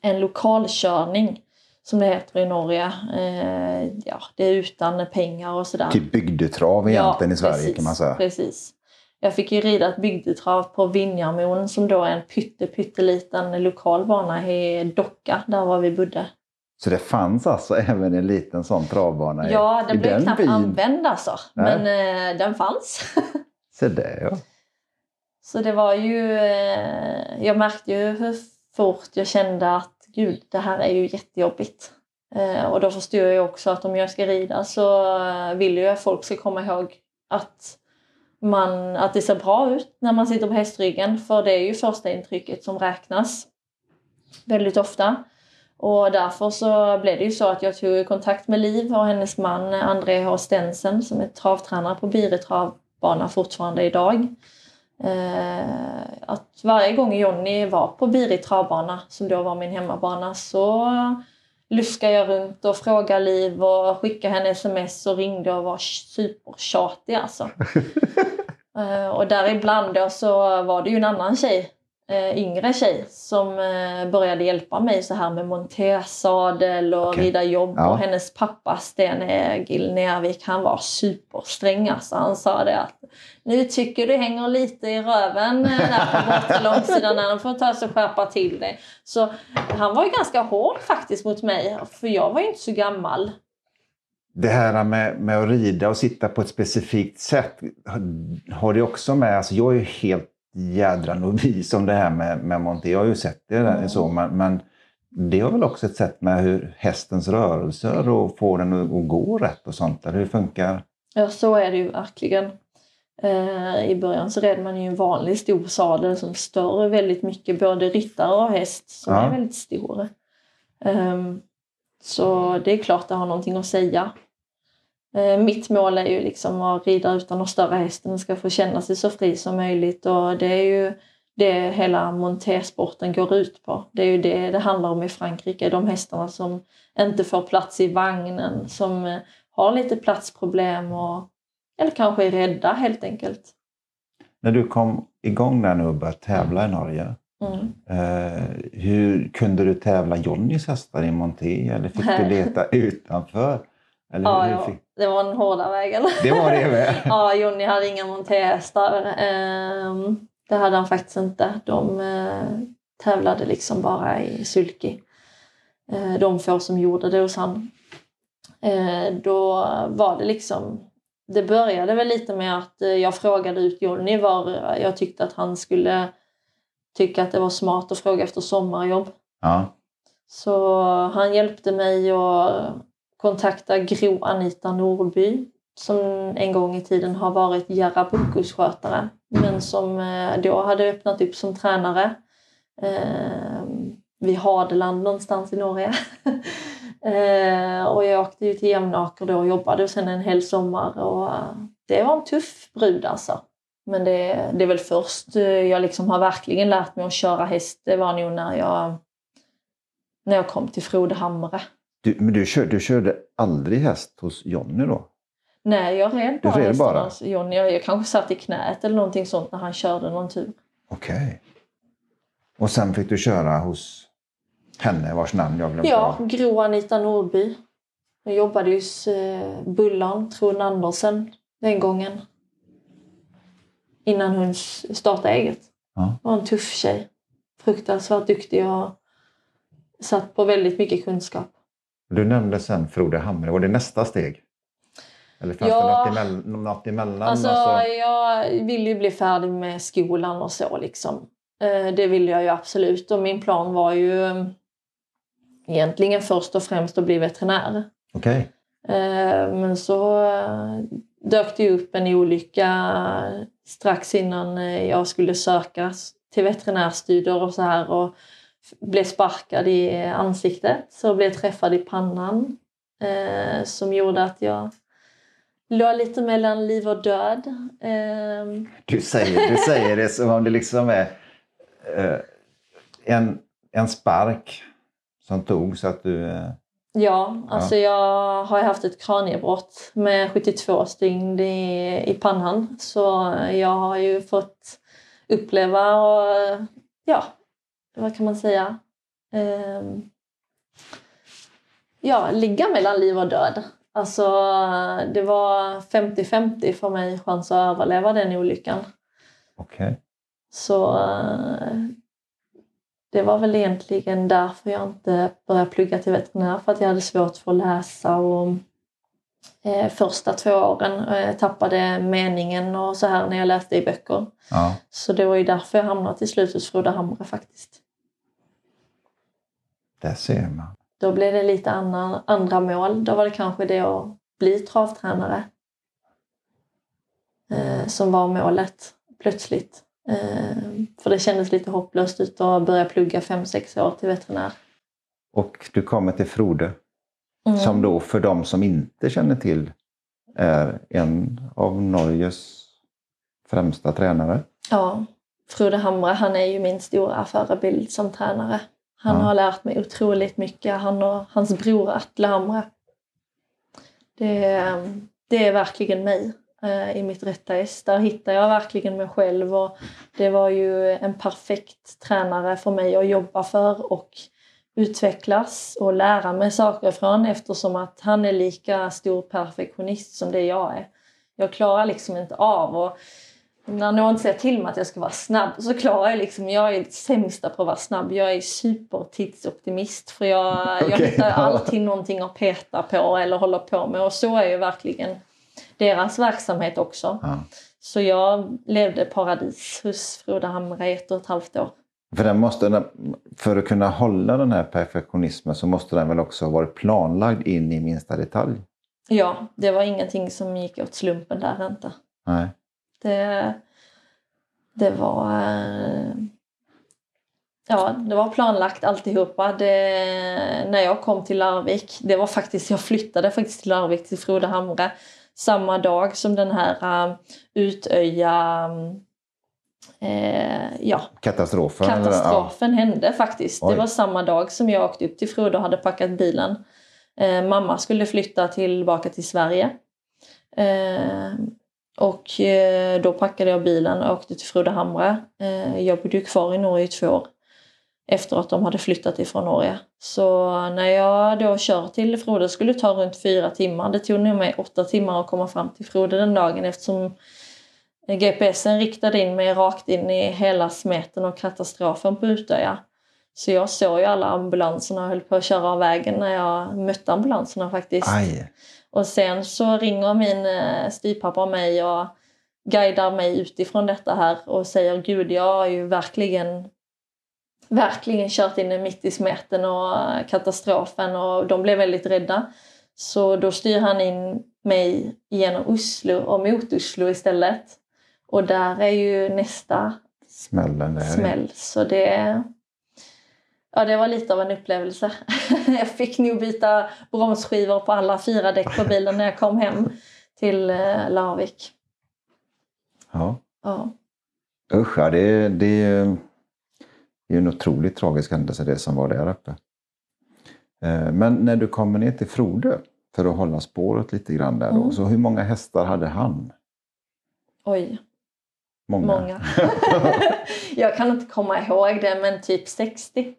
en lokalkörning som det heter i Norge. Eh, ja, det är utan pengar och sådär. Typ bygdetrav egentligen Ja, i Sverige precis, kan man säga. Precis. Jag fick ju rida ett bygdetrav på Vinjarmon som då är en pytte, pytteliten lokal bana i Docka, där var vi bodde. Så det fanns alltså även en liten sån travbana i, Ja, den i blev den knappt använd alltså. Men eh, den fanns. [laughs] Så det ja. Så det var ju... Eh, jag märkte ju hur fort jag kände att gud, det här är ju jättejobbigt. Eh, och då förstod jag ju också att om jag ska rida så eh, vill jag att folk ska komma ihåg att, man, att det ser bra ut när man sitter på hästryggen. För det är ju första intrycket som räknas väldigt ofta. Och därför så blev det ju så att jag tog kontakt med Liv och hennes man André H. Stensen som är travtränare på Biri travbana fortfarande idag. Eh, att varje gång Jonny var på Biri travbana, som då var min hemmabana, så luskade jag runt och frågade Liv och skickade henne sms och ringde och var supertjatig alltså. [laughs] Eh, och däribland då så var det ju en annan tjej, yngre tjej, som eh, började hjälpa mig så här med montersadel och rida jobb. Ja. Och hennes pappa Sten Egil Nervik, han var supersträng alltså. Han sa det att nu tycker du hänger lite i röven eh, där på bortre långsidan. Han får ta sig och skärpa till dig. Så han var ju ganska hård faktiskt mot mig. För jag var ju inte så gammal. Det här med, med att rida och sitta på ett specifikt sätt har- det också med, alltså jag är helt jädra novis om det här med, med monté. Jag har ju sett det Mm. så, men, men det har väl också ett sätt med hur hästens rörelser och få den att, gå rätt och sånt. Där. Hur funkar Ja, så är det ju verkligen. Eh, I början så red man ju en vanlig stor sadel som stör väldigt mycket både ryttare och häst som Ja. är väldigt stor. Ehm, så det är klart det har någonting att säga. Eh, mitt mål är ju liksom att rida utan att störa hästen. Ska få känna sig så fri som möjligt och det är ju det hela montersporten går ut på. Det är ju det det handlar om i Frankrike. De hästarna som inte får plats i vagnen, som eh, har lite platsproblem och, eller kanske är rädda helt enkelt. När du kom igång där nu och började tävla i Norge, Mm. eh, hur kunde du tävla Jonnys hästar i monté eller fick du leta utanför? Eller Ja, hur fick... det var den hårda vägen. Det var det med? [laughs] ja, Jonny hade inga monterhästar. Ehm, det hade han faktiskt inte. De eh, tävlade liksom bara i sulky. Eh, de få som gjorde det hos han. Eh, då var det liksom... Det började väl lite med att jag frågade ut Jonny var jag tyckte att han skulle tycka att det var smart att fråga efter sommarjobb. Ja. Så han hjälpte mig att kontakta Gro Anita Norby som en gång i tiden har varit Jarabukus-skötare men som eh, då hade öppnat upp som tränare eh, vid Hadeland någonstans i Norge. [laughs] eh, och jag åkte ju till Jämnaker då och jobbade sen en hel sommar och eh, det var en tuff brud alltså. Men det, det är väl först eh, jag liksom har verkligen lärt mig att köra häst. Det var nog när jag, när jag kom till Frode Hamre. Du, men du, kör, du körde aldrig häst hos Jonny då? Nej, jag red bara red hästarna bara? hos Johnny. Jag, jag kanske satt i knät eller någonting sånt när han körde någon tur. Okej. Och sen fick du köra hos henne vars namn jag glömde Ja. Gro Anita Nordby. Jag jobbade ju hos eh, Bullan, Tron Andersen, den gången. Innan hon startade eget. Ja. var en tuff tjej. Fruktansvärt duktig och satt på väldigt mycket kunskap. Du nämnde sen Frode Hamre. Var det nästa steg? Eller fanns Ja. det något, emell, något emellan? Alltså, Alltså, jag vill ju bli färdig med skolan och så liksom. Eh, Det vill jag ju absolut och min plan var ju eh, egentligen först och främst att bli veterinär. Okej. Eh, Men så eh, dök det upp en olycka strax innan jag skulle söka till veterinärstudier och så här och blev sparkad i ansiktet så blev träffad i pannan eh, som gjorde att jag låg lite mellan liv och död. Eh, Du säger, du säger det som om det liksom är eh, en, en spark som tog så att du... Eh, Ja, alltså jag har haft ett kraniebrott med 72 stygn i, i pannan. Så jag har ju fått uppleva och ja, vad kan man säga? Ehm, ja, ligga mellan liv och död. Alltså det var 50-50 för mig chans att överleva den olyckan. Okej. Så eh, det var väl egentligen därför jag inte började plugga till veterinär för att jag hade svårt för att läsa och eh, första två åren eh, tappade meningen och så här när jag läste i böcker. Ja. Så det var ju därför jag hamnade till slut hos Frode Hamre faktiskt. Där ser man. Då blev det lite andra, andra mål. Då var det kanske det att bli travtränare. Eh, som var målet plötsligt. Eh, för det kändes lite hopplöst ut att börja plugga 5-6 år till veterinär. Och du kommer till Frode Mm. som då för de som inte känner till är en av Norges främsta tränare. Ja, Frode Hamre han är ju min stora förebild som tränare. Han Ja. har lärt mig otroligt mycket. Han och hans bror Atle Hamre. Det, det är verkligen mig eh, i mitt rätta ess. Där hittar jag verkligen mig själv och det var ju en perfekt tränare för mig att jobba för och utvecklas och lära mig saker ifrån eftersom att han är lika stor perfektionist som det jag är. Jag klarar liksom inte av och när någon säger till mig att jag ska vara snabb så klarar jag liksom, jag är sämsta på att vara snabb. Jag är supertidsoptimist för jag, jag Okej, hittar alltid någonting att peta på eller hålla på med och så är ju verkligen deras verksamhet också. Ja. Så jag levde paradis hos Frode Hamre i ett och ett halvt år. För, den måste, för att kunna hålla den här perfektionismen så måste den väl också ha varit planlagd in i minsta detalj? Ja, det var ingenting som gick åt slumpen där inte. Nej. Det, det var... eh, Ja, det var planlagt alltihopa. Det, när jag kom till Larvik, det var faktiskt, jag flyttade faktiskt till Larvik till Frode Hamre samma dag som den här uh, Utöja eh, ja, Katastrofen? eller? katastrofen hände faktiskt. Oj. Det var samma dag som jag åkte upp till Frode och hade packat bilen. Eh, mamma skulle flytta tillbaka till Sverige. Eh, och eh, då packade jag bilen och åkte till Frodehamre. Eh, jag bodde ju kvar i Norge i två år efter att de hade flyttat ifrån Norge. Så när jag då kör till Frode skulle det ta runt fyra timmar. Det tog nog mig åtta timmar att komma fram till Frode den dagen eftersom GPSen riktade in mig rakt in i hela smeten och katastrofen på Utöja. Så jag såg ju alla ambulanserna och höll på att köra av vägen när jag mötte ambulanserna faktiskt. Aj! Och sen så ringer min eh, styvpappa mig och guidar mig utifrån detta här och säger gud jag har ju verkligen verkligen kört in mitt i smeten och katastrofen och de blev väldigt rädda. Så då styr han in mig genom Oslo och mot Oslo istället. Och där är ju nästa Smällen där. smäll. Så det, ja, det var lite av en upplevelse. [laughs] jag fick nog byta bromsskivor på alla fyra däck på bilen när jag kom hem till eh, Larvik. Ja. Ja. Usch, ja, det, det, är- det är en otroligt tragisk händelse det som var där uppe. Eh, Men när du kommer ner till Frode för att hålla spåret lite grann där då, Mm. så hur många hästar hade han? Oj, Många. många. [laughs] [laughs] jag kan inte komma ihåg det, men typ 60.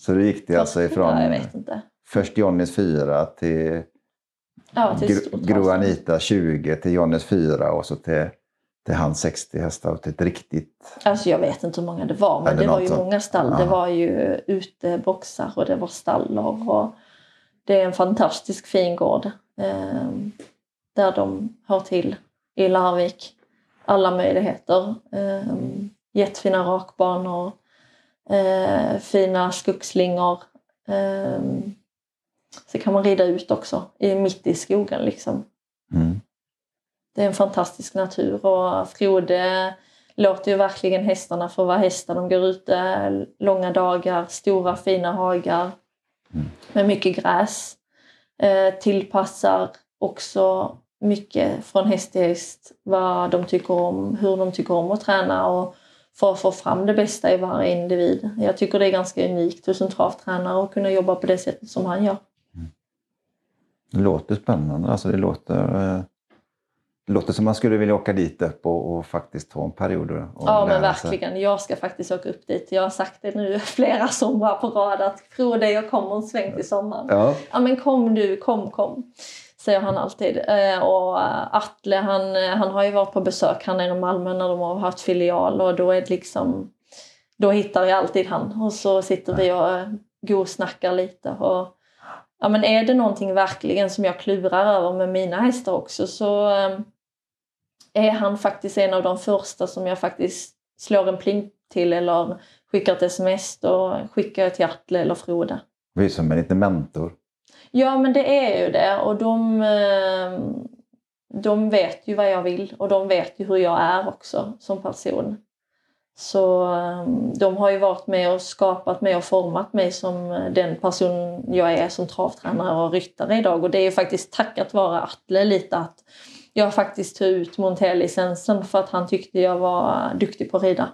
Så det gick det alltså ifrån Ja, först Johnnys 4 till Ja, till Gro, avstånd. Anita 20 till Johnnys 4 och så till, till hans 60 hästar och till ett riktigt... Alltså jag vet inte hur många det var, men Eller det var ju sånt. många stall. Ja. Det var ju uteboxar och det var stallar. Och det är en fantastisk fin gård eh, där de har till i Larvik. Alla möjligheter. Eh, jättefina rakbanor, eh, fina skogsslingor. Eh, så kan man rida ut också, i, mitt i skogen liksom. Mm. det är en fantastisk natur och Frode låter ju verkligen hästarna få vara hästar. De går ute långa dagar, stora fina hagar Mm. med mycket gräs. Eh, tillpassar också mycket från häst till häst vad de tycker om, hur de tycker om att träna och för att få fram det bästa i varje individ. Jag tycker det är ganska unikt hos en travtränare att kunna jobba på det sättet som han gör. Det låter spännande. Alltså det, låter, eh, det låter som man skulle vilja åka dit upp och, och faktiskt ta en period. Och Ja men sig. verkligen. Jag ska faktiskt åka upp dit. Jag har sagt det nu [laughs] flera somrar på rad att Frode jag kommer en sväng till sommaren. Ja, Ja men kom du, kom kom. Säger han alltid. Eh, och eh, Atle han, eh, han har ju varit på besök här nere i Malmö när de har haft filial och då är det liksom då hittar jag alltid han och så sitter vi och gosnackar lite. Och, ja, men är det någonting verkligen som jag klurar över med mina hästar också så ehm, är han faktiskt en av de första som jag faktiskt slår en pling till eller skickar ett sms Då skickar jag till Atle eller Frode. vi är som en liten mentor. Ja men det är ju det och de, eh, de vet ju vad jag vill och de vet ju hur jag är också som person. Så eh, de har ju varit med och skapat mig och format mig som den person jag är som travtränare och ryttare idag. Och det är ju faktiskt tackat vare Atle lite att jag faktiskt tog ut Monté-licensen för att han tyckte jag var duktig på att rida.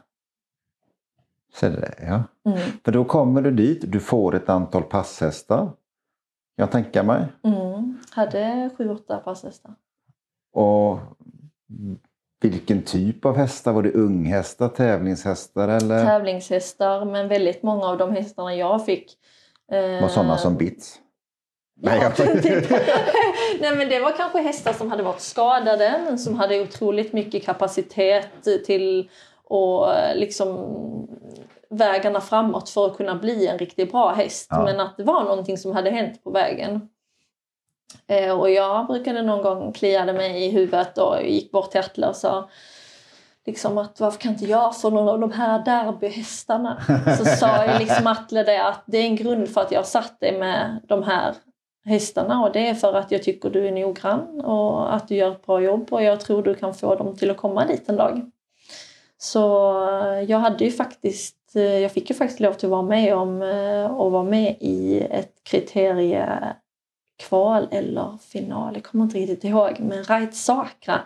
Så det, ja. Mm. För då kommer du dit, du får ett antal passhästar. Jag tänker mig. Mm. Hade sju, åtta passhästar. Och vilken typ av hästar? Var det unghästar, tävlingshästar eller Tävlingshästar men väldigt många av de hästarna jag fick eh, var sådana som bits? Nej, Ja, jag- [laughs] typ. [laughs] Nej men det var kanske hästar som hade varit skadade men som hade otroligt mycket kapacitet till och liksom vägarna framåt för att kunna bli en riktigt bra häst. Ja. Men att det var någonting som hade hänt på vägen. Eh, och jag brukade någon gång kliade mig i huvudet och gick bort till Atle och sa liksom att varför kan inte jag få någon av de här derbyhästarna? Så [laughs] sa ju liksom Atle det att det är en grund för att jag satt dig med de här hästarna och det är för att jag tycker du är noggrann och att du gör ett bra jobb och jag tror du kan få dem till att komma dit en dag. Så eh, jag hade ju faktiskt, jag fick ju faktiskt lov till att vara med om eh, att vara med i ett kriteriekval eller final, jag kommer inte riktigt ihåg, men Rait Sakra,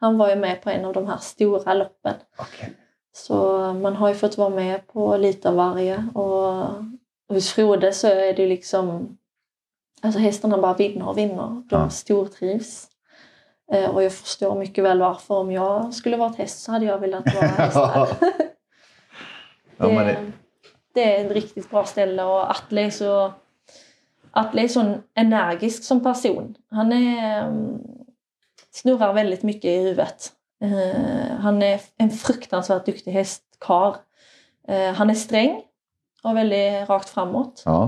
han var ju med på en av de här stora loppen. Okej. Så man har ju fått vara med på lite av varje. Och hos Frode så är det liksom... Alltså hästarna bara vinner och vinner. De Ja. stortrivs. Eh, Och jag förstår mycket väl varför. Om jag skulle varit häst så hade jag velat vara [laughs] häst. Ja, det, det, det är ett riktigt bra ställe och Atle är så, Atle är så energisk som person. Han är, mm, snurrar väldigt mycket i huvudet. Eh, han är en fruktansvärt duktig hästkar. Eh, han är sträng och väldigt rakt framåt. ja.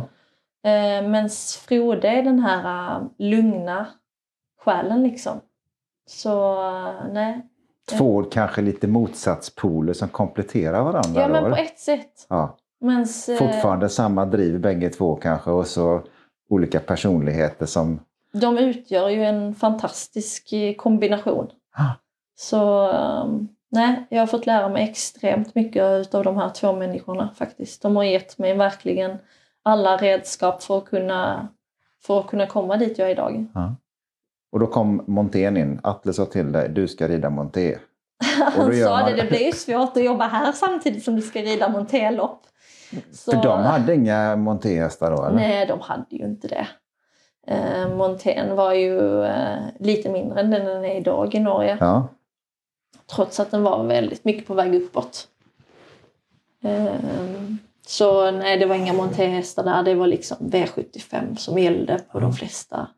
Eh, Men Frode är den här eh, lugna själen liksom. Så eh, nej. Två kanske lite motsatspoler som kompletterar varandra. Ja då, men på eller? ett sätt. ja. Mens, eh, Fortfarande samma driv bägge två kanske och så olika personligheter som... De utgör ju en fantastisk eh, kombination. Ah. Så um, nej, jag har fått lära mig extremt mycket av de här två människorna faktiskt. De har gett mig verkligen alla redskap för att kunna, för att kunna komma dit jag är idag. Och då kom Montén in. Atle sa till dig, du ska rida Monté. [laughs] Han sa man- det, det blir ju svårt att jobba här samtidigt som du ska rida monterlopp. Så- För de hade inga Montéhästar då eller? Nej, de hade ju inte det. Eh, Montén var ju eh, lite mindre än den är idag i Norge. Ja. Trots att den var väldigt mycket på väg uppåt. Ehm, Så nej, det var inga montéhästar där. Det var liksom V75 som gällde på de flesta.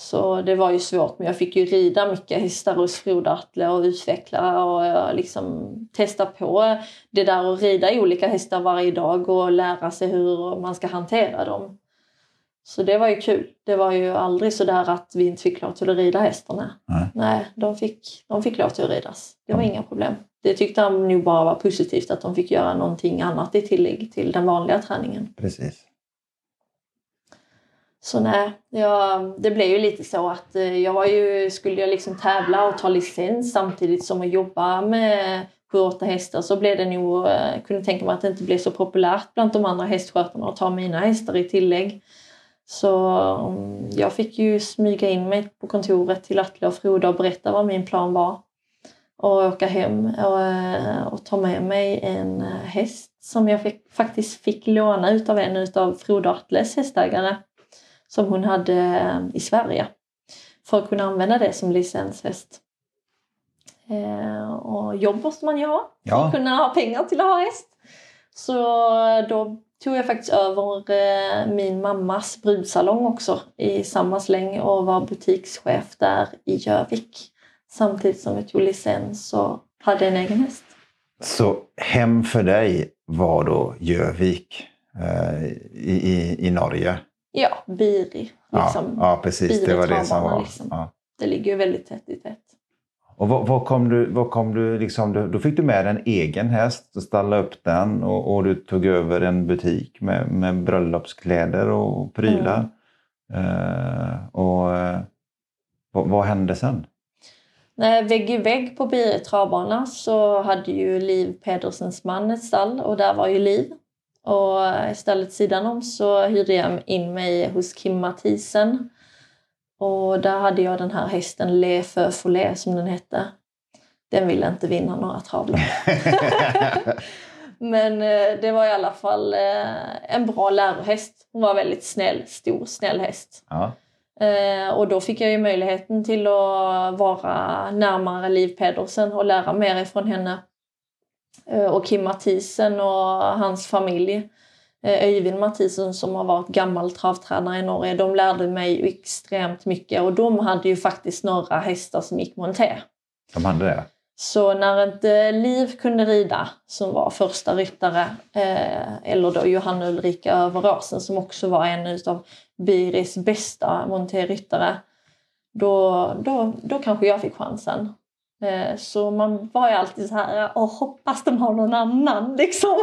Så det var ju svårt, men jag fick ju rida mycket hästar hos Frode Atle och utveckla och jag liksom testa på det där att rida i olika hästar varje dag och lära sig hur man ska hantera dem. Så det var ju kul. Det var ju aldrig så där att vi inte fick lov till att rida hästarna. Nej. Nej, de fick, de fick lov till att ridas. Det var inga problem. Det tyckte han nog bara var positivt att de fick göra någonting annat i tillägg till den vanliga träningen. Precis. Så nej, jag, det blev ju lite så att eh, jag var ju, skulle jag liksom tävla och ta licens samtidigt som att jobba med sju, åtta hästar så blev det nog, jag kunde tänka mig att det inte blev så populärt bland de andra hästskötarna att ta mina hästar i tillägg. Så mm, jag fick ju smyga in mig på kontoret till Atle och Froda och berätta vad min plan var. Och åka hem och, eh, och ta med mig en häst som jag fick, faktiskt fick låna av en av Froda Atles hästägare som hon hade eh, i Sverige för att kunna använda det som licenshäst. Eh, och jobb måste man ju ha för ja. att kunna ha pengar till att ha häst. Så då tog jag faktiskt över eh, min mammas brudsalong också i samma släng och var butikschef där i Jövik. Samtidigt som jag tog licens och hade en egen häst. Så hem för dig var då Jövik eh, i, i, i Norge? Ja, Biri. Liksom. Ja, ja, precis. Biri det var det som var. Liksom. Ja. Det ligger ju väldigt tätt i tätt. Och vad, vad, kom du, vad kom du liksom, då fick du med en egen häst och stalla upp den och, och du tog över en butik med, med bröllopskläder och prylar. Mm. Uh, och uh, vad, vad, hände sen? Nej, vägg i vägg på Biri travbana så hade ju Liv Pedersens man ett stall och där var ju Liv. Och istället sidan om så hyrde jag in mig hos Kim Mathisen. Och där hade jag den här hästen Le Feu Follet som den hette. Den ville inte vinna några travlopp. [laughs] Men eh, det var i alla fall eh, en bra lärohäst. Hon var väldigt snäll, stor, snäll häst. Ja. Eh, och då fick jag ju möjligheten till att vara närmare Liv Pedersen och lära mer ifrån henne. Eh, och Kim Mathisen och hans familj. Öyvind eh, Mathisen som har varit gammal travtränare i Norge, de lärde mig extremt mycket och de hade ju faktiskt några hästar som gick monté. De hade det? Så när inte Liv kunde rida, som var första ryttare, eh, eller då Johanna Ulrika Överåsen som också var en av Biris bästa monterryttare, då, då, då kanske jag fick chansen. Eh, så man var ju alltid så här, och hoppas de har någon annan [laughs] liksom.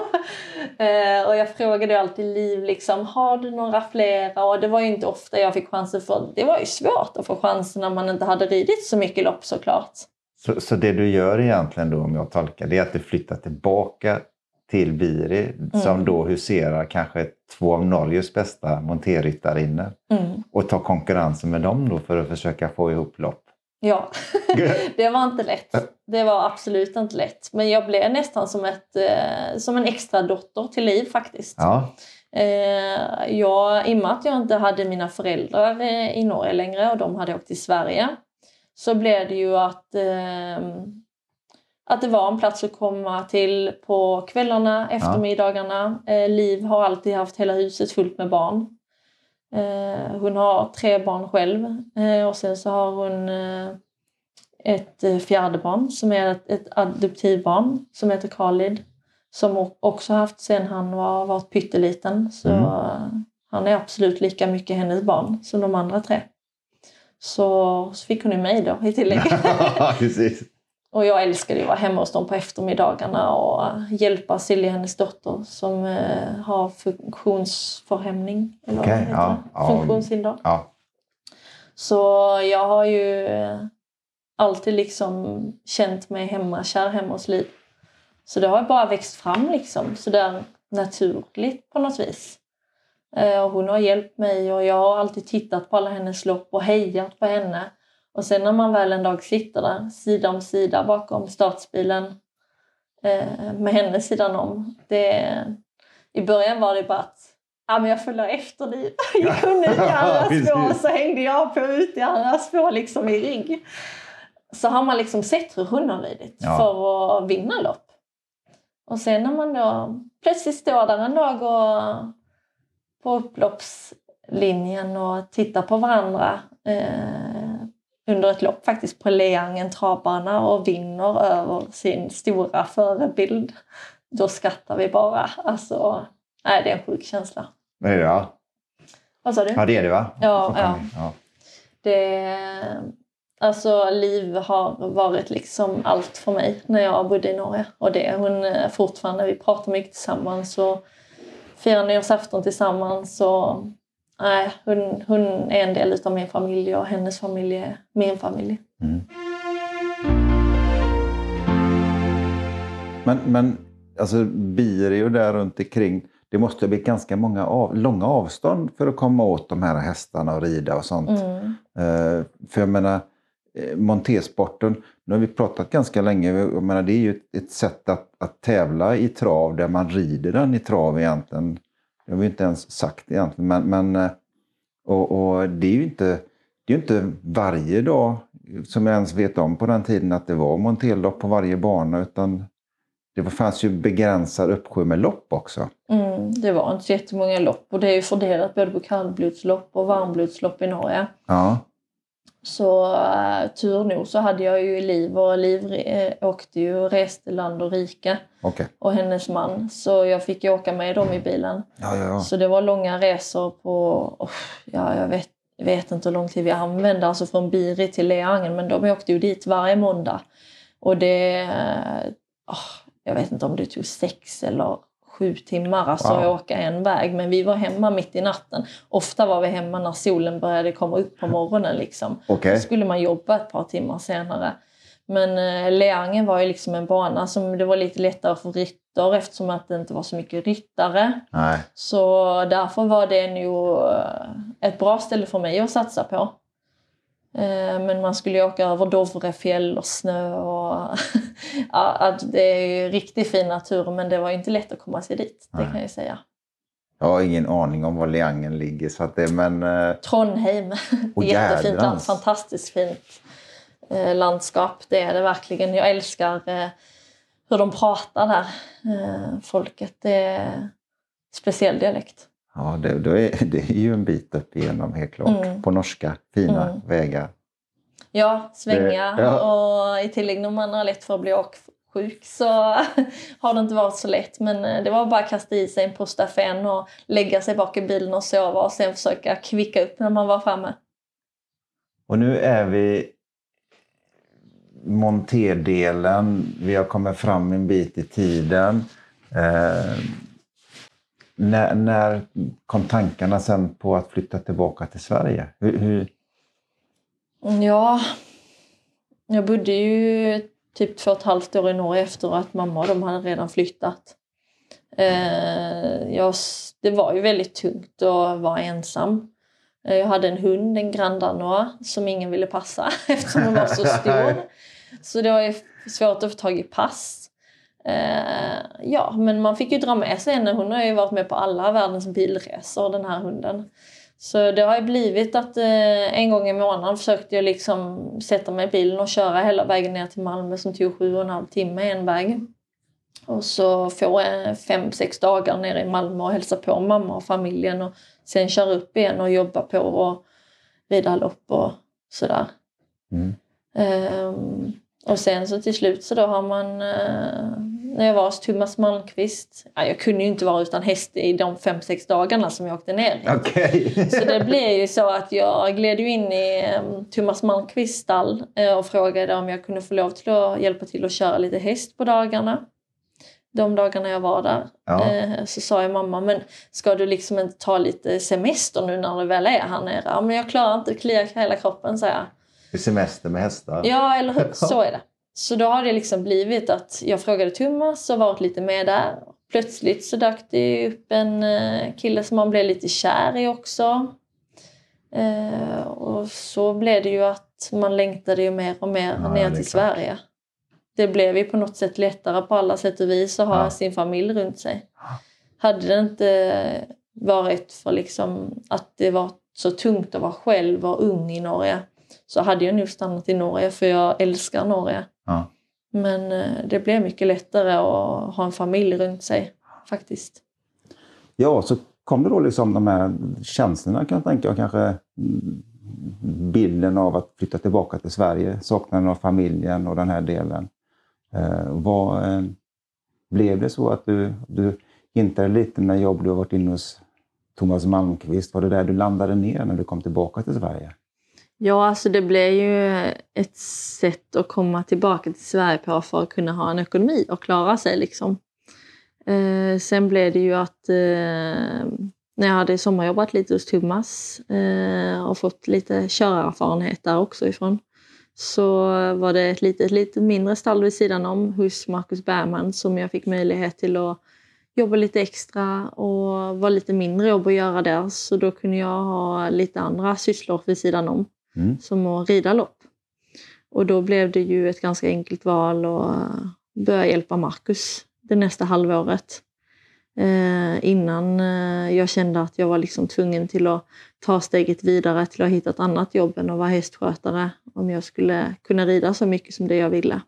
Eh, och jag frågade alltid Liv liksom, har du några flera? Och det var ju inte ofta jag fick chansen för det var ju svårt att få chansen när man inte hade ridit så mycket lopp såklart. Så, så det du gör egentligen då om jag tolkar det är att du flyttar tillbaka till Biri mm. som då huserar kanske två av Norges bästa monterryttarinnor mm. och tar konkurrensen med dem då för att försöka få ihop lopp. Ja, [laughs] det var inte lätt. Det var absolut inte lätt. Men jag blev nästan som, ett, eh, som en extra dotter till Liv faktiskt. Ja. Eh, jag, I och med att jag inte hade mina föräldrar eh, i Norge längre och de hade åkt till Sverige så blev det ju att, att det var en plats att komma till på kvällarna, eftermiddagarna. Liv har alltid haft hela huset fullt med barn. Eh, hon har tre barn själv eh, och sen så har hon eh, ett fjärde barn som är ett, ett adoptivbarn som heter Khalid. Som också haft sen han var, var pytteliten. Så mm. han är absolut lika mycket hennes barn som de andra tre. Så, så fick hon ju mig då i tillägg. [laughs] Och jag älskade att vara hemma hos dem på eftermiddagarna och hjälpa Silja, hennes dotter, som eh, har funktionsförhämning. Eller okay, ja, ja, Funktionshinder. Ja. Så jag har ju alltid liksom känt mig hemmakär hemma hos Liv. Så det har bara växt fram liksom sådär naturligt på något vis. Eh, och hon har hjälpt mig och jag har alltid tittat på alla hennes lopp och hejat på henne. Och sen när man väl en dag sitter där sida om sida bakom startbilen eh, med henne sidan om. Det, I början var det bara att ja, men jag följer efter dig. Gick hon ut i andra spår så hängde jag på ut i andra spår liksom i rygg. Så har man liksom sett hur hon har ridit ja. för att vinna lopp. Och sen när man då plötsligt står där en dag och på upploppslinjen och tittar på varandra eh, under ett lopp faktiskt på Leangen travbana och vinner över sin stora förebild. Då skrattar vi bara. Alltså, nej, det är en sjuk känsla. Ja. Vad sa du? Ja det är det va? Ja. ja. ja. Det, alltså Liv har varit liksom allt för mig när jag bodde i Norge. Och det är hon fortfarande. Vi pratar mycket tillsammans och firar nyårsafton tillsammans. Och Nej, hon, hon är en del av min familj och hennes familj är min familj. Mm. Men, men alltså, bier är ju där runt omkring. Det måste bli ganska många av, långa avstånd för att komma åt de här hästarna och rida och sånt. Mm. Uh, för jag menar, eh, montersporten, nu har vi pratat ganska länge, jag menar, det är ju ett, ett sätt att, att tävla i trav där man rider den i trav egentligen. Det har vi inte ens sagt egentligen, men, men eh, och, och det är ju inte, det är inte varje dag som jag ens vet om på den tiden att det var monterlopp på varje bana utan det fanns ju begränsad uppsjö med lopp också. Mm, det var inte så jättemånga lopp och det är ju fördelat både på kallblodslopp och varmblodslopp i Norge. Ja. Så uh, tur nog så hade jag ju Liv och Liv eh, åkte ju och reste land och rike. Okay. Och hennes man. Så jag fick ju åka med dem i bilen. Ja, ja, ja. Så det var långa resor på, oh, ja jag vet, vet inte hur lång tid vi använde, alltså från Biri till Leangen. Men de åkte ju dit varje måndag. Och det, oh, jag vet inte om det tog sex eller sju timmar alltså wow. att åka en väg. Men vi var hemma mitt i natten. Ofta var vi hemma när solen började komma upp på morgonen. Liksom. Okay. Då skulle man jobba ett par timmar senare. Men eh, Leangen var ju liksom en bana som det var lite lättare för rytter eftersom att det inte var så mycket ryttare. Nej. Så därför var det nog eh, ett bra ställe för mig att satsa på. Eh, men man skulle åka över Dovrefjäll och snö och [laughs] ja, det är riktigt fin natur men det var inte lätt att komma sig dit, det kan jag säga. Jag har ingen aning om var Leangen ligger. Så att det, men, eh, Trondheim. Oh, [laughs] Jättefint land, fantastiskt fint eh, landskap. Det är det verkligen. Jag älskar hur de pratar där, folket. Det är speciell dialekt. Ja, det, det, är, [laughs] det är ju en bit upp igenom helt klart. Mm. På norska, fina mm. vägar. Ja, svänga. ja. Och i tillägg när man har lätt för att bli åksjuk så [laughs] har det inte varit så lätt. Men eh, det var bara att kasta i sig en Pustafen och lägga sig bak i bilen och sova och sen försöka kvicka upp när man var framme. Och nu är vi monterdelen. Vi har kommit fram en bit i tiden. Eh, när, när kom tankarna sen på att flytta tillbaka till Sverige? Hur, hur... Ja, jag bodde ju typ två och ett halvt år i Norge efter att mamma och de hade redan flyttat. Eh, jag, det var ju väldigt tungt att vara ensam. Eh, jag hade en hund, en grandanoa, som ingen ville passa [laughs] eftersom hon var så [laughs] stor. Så det var svårt att få tag i pass. Eh, ja, men man fick ju dra med sig henne. Hon har ju varit med på alla världens bilresor, den här hunden. Så det har ju blivit att eh, en gång i månaden försökte jag liksom sätta mig i bilen och köra hela vägen ner till Malmö som tog sju och en halv timme en väg. Och så få fem, sex dagar nere i Malmö och hälsa på mamma och familjen och sen köra upp igen och jobba på och rida lopp och sådär. Mm. Um, och sen så till slut så då har man uh, när jag var hos Thomas Malmqvist. Ja, jag kunde ju inte vara utan häst i de fem sex dagarna som jag åkte ner. Okay. så det blev ju så att jag gled in i um, Thomas Malmqvists stall uh, och frågade om jag kunde få lov till att hjälpa till att köra lite häst på dagarna. De dagarna jag var där. Ja. Uh, så sa jag mamma, men ska du liksom inte ta lite semester nu när du väl är här nere? Ja, men jag klarar inte att klia hela kroppen, sa jag. Semester med hästar? Ja, eller hur? Så är det. Så då har det liksom blivit att jag frågade Thomas och varit lite med där. Plötsligt så dök det upp en eh, kille som man blev lite kär i också. Eh, och så blev det ju att man längtade ju mer och mer ja, ner till. Sverige. Det blev ju på något sätt lättare på alla sätt och vis att ha ja. sin familj runt sig. Hade det inte varit för liksom att det var så tungt att vara själv och ung i Norge så hade jag nog stannat i Norge för jag älskar Norge. Ja. Men eh, det blev mycket lättare att ha en familj runt sig faktiskt. Ja, så kom det då liksom de här känslorna kan jag tänka och kanske bilden av att flytta tillbaka till Sverige, saknaden av familjen och den här delen. Eh, vad, eh, blev det så att du, du hintade lite när jobb du har varit inne hos Thomas Malmqvist? Var det där du landade ner när du kom tillbaka till Sverige? Ja, alltså det blev ju ett sätt att komma tillbaka till Sverige på för att kunna ha en ekonomi och klara sig. Liksom. Eh, sen blev det ju att eh, när jag hade sommarjobbat lite hos Thomas eh, och fått lite körerfarenhet där också ifrån så var det ett litet, lite mindre stall vid sidan om hos Marcus Bergman som jag fick möjlighet till att jobba lite extra och var lite mindre jobb att göra där. Så då kunde jag ha lite andra sysslor vid sidan om, mm. som att rida lopp. Och då blev det ju ett ganska enkelt val att eh, börja hjälpa Marcus det nästa halvåret. Eh, innan eh, jag kände att jag var liksom tvungen till att ta steget vidare till att hitta ett annat jobb än att vara hästskötare om jag skulle kunna rida så mycket som det jag ville.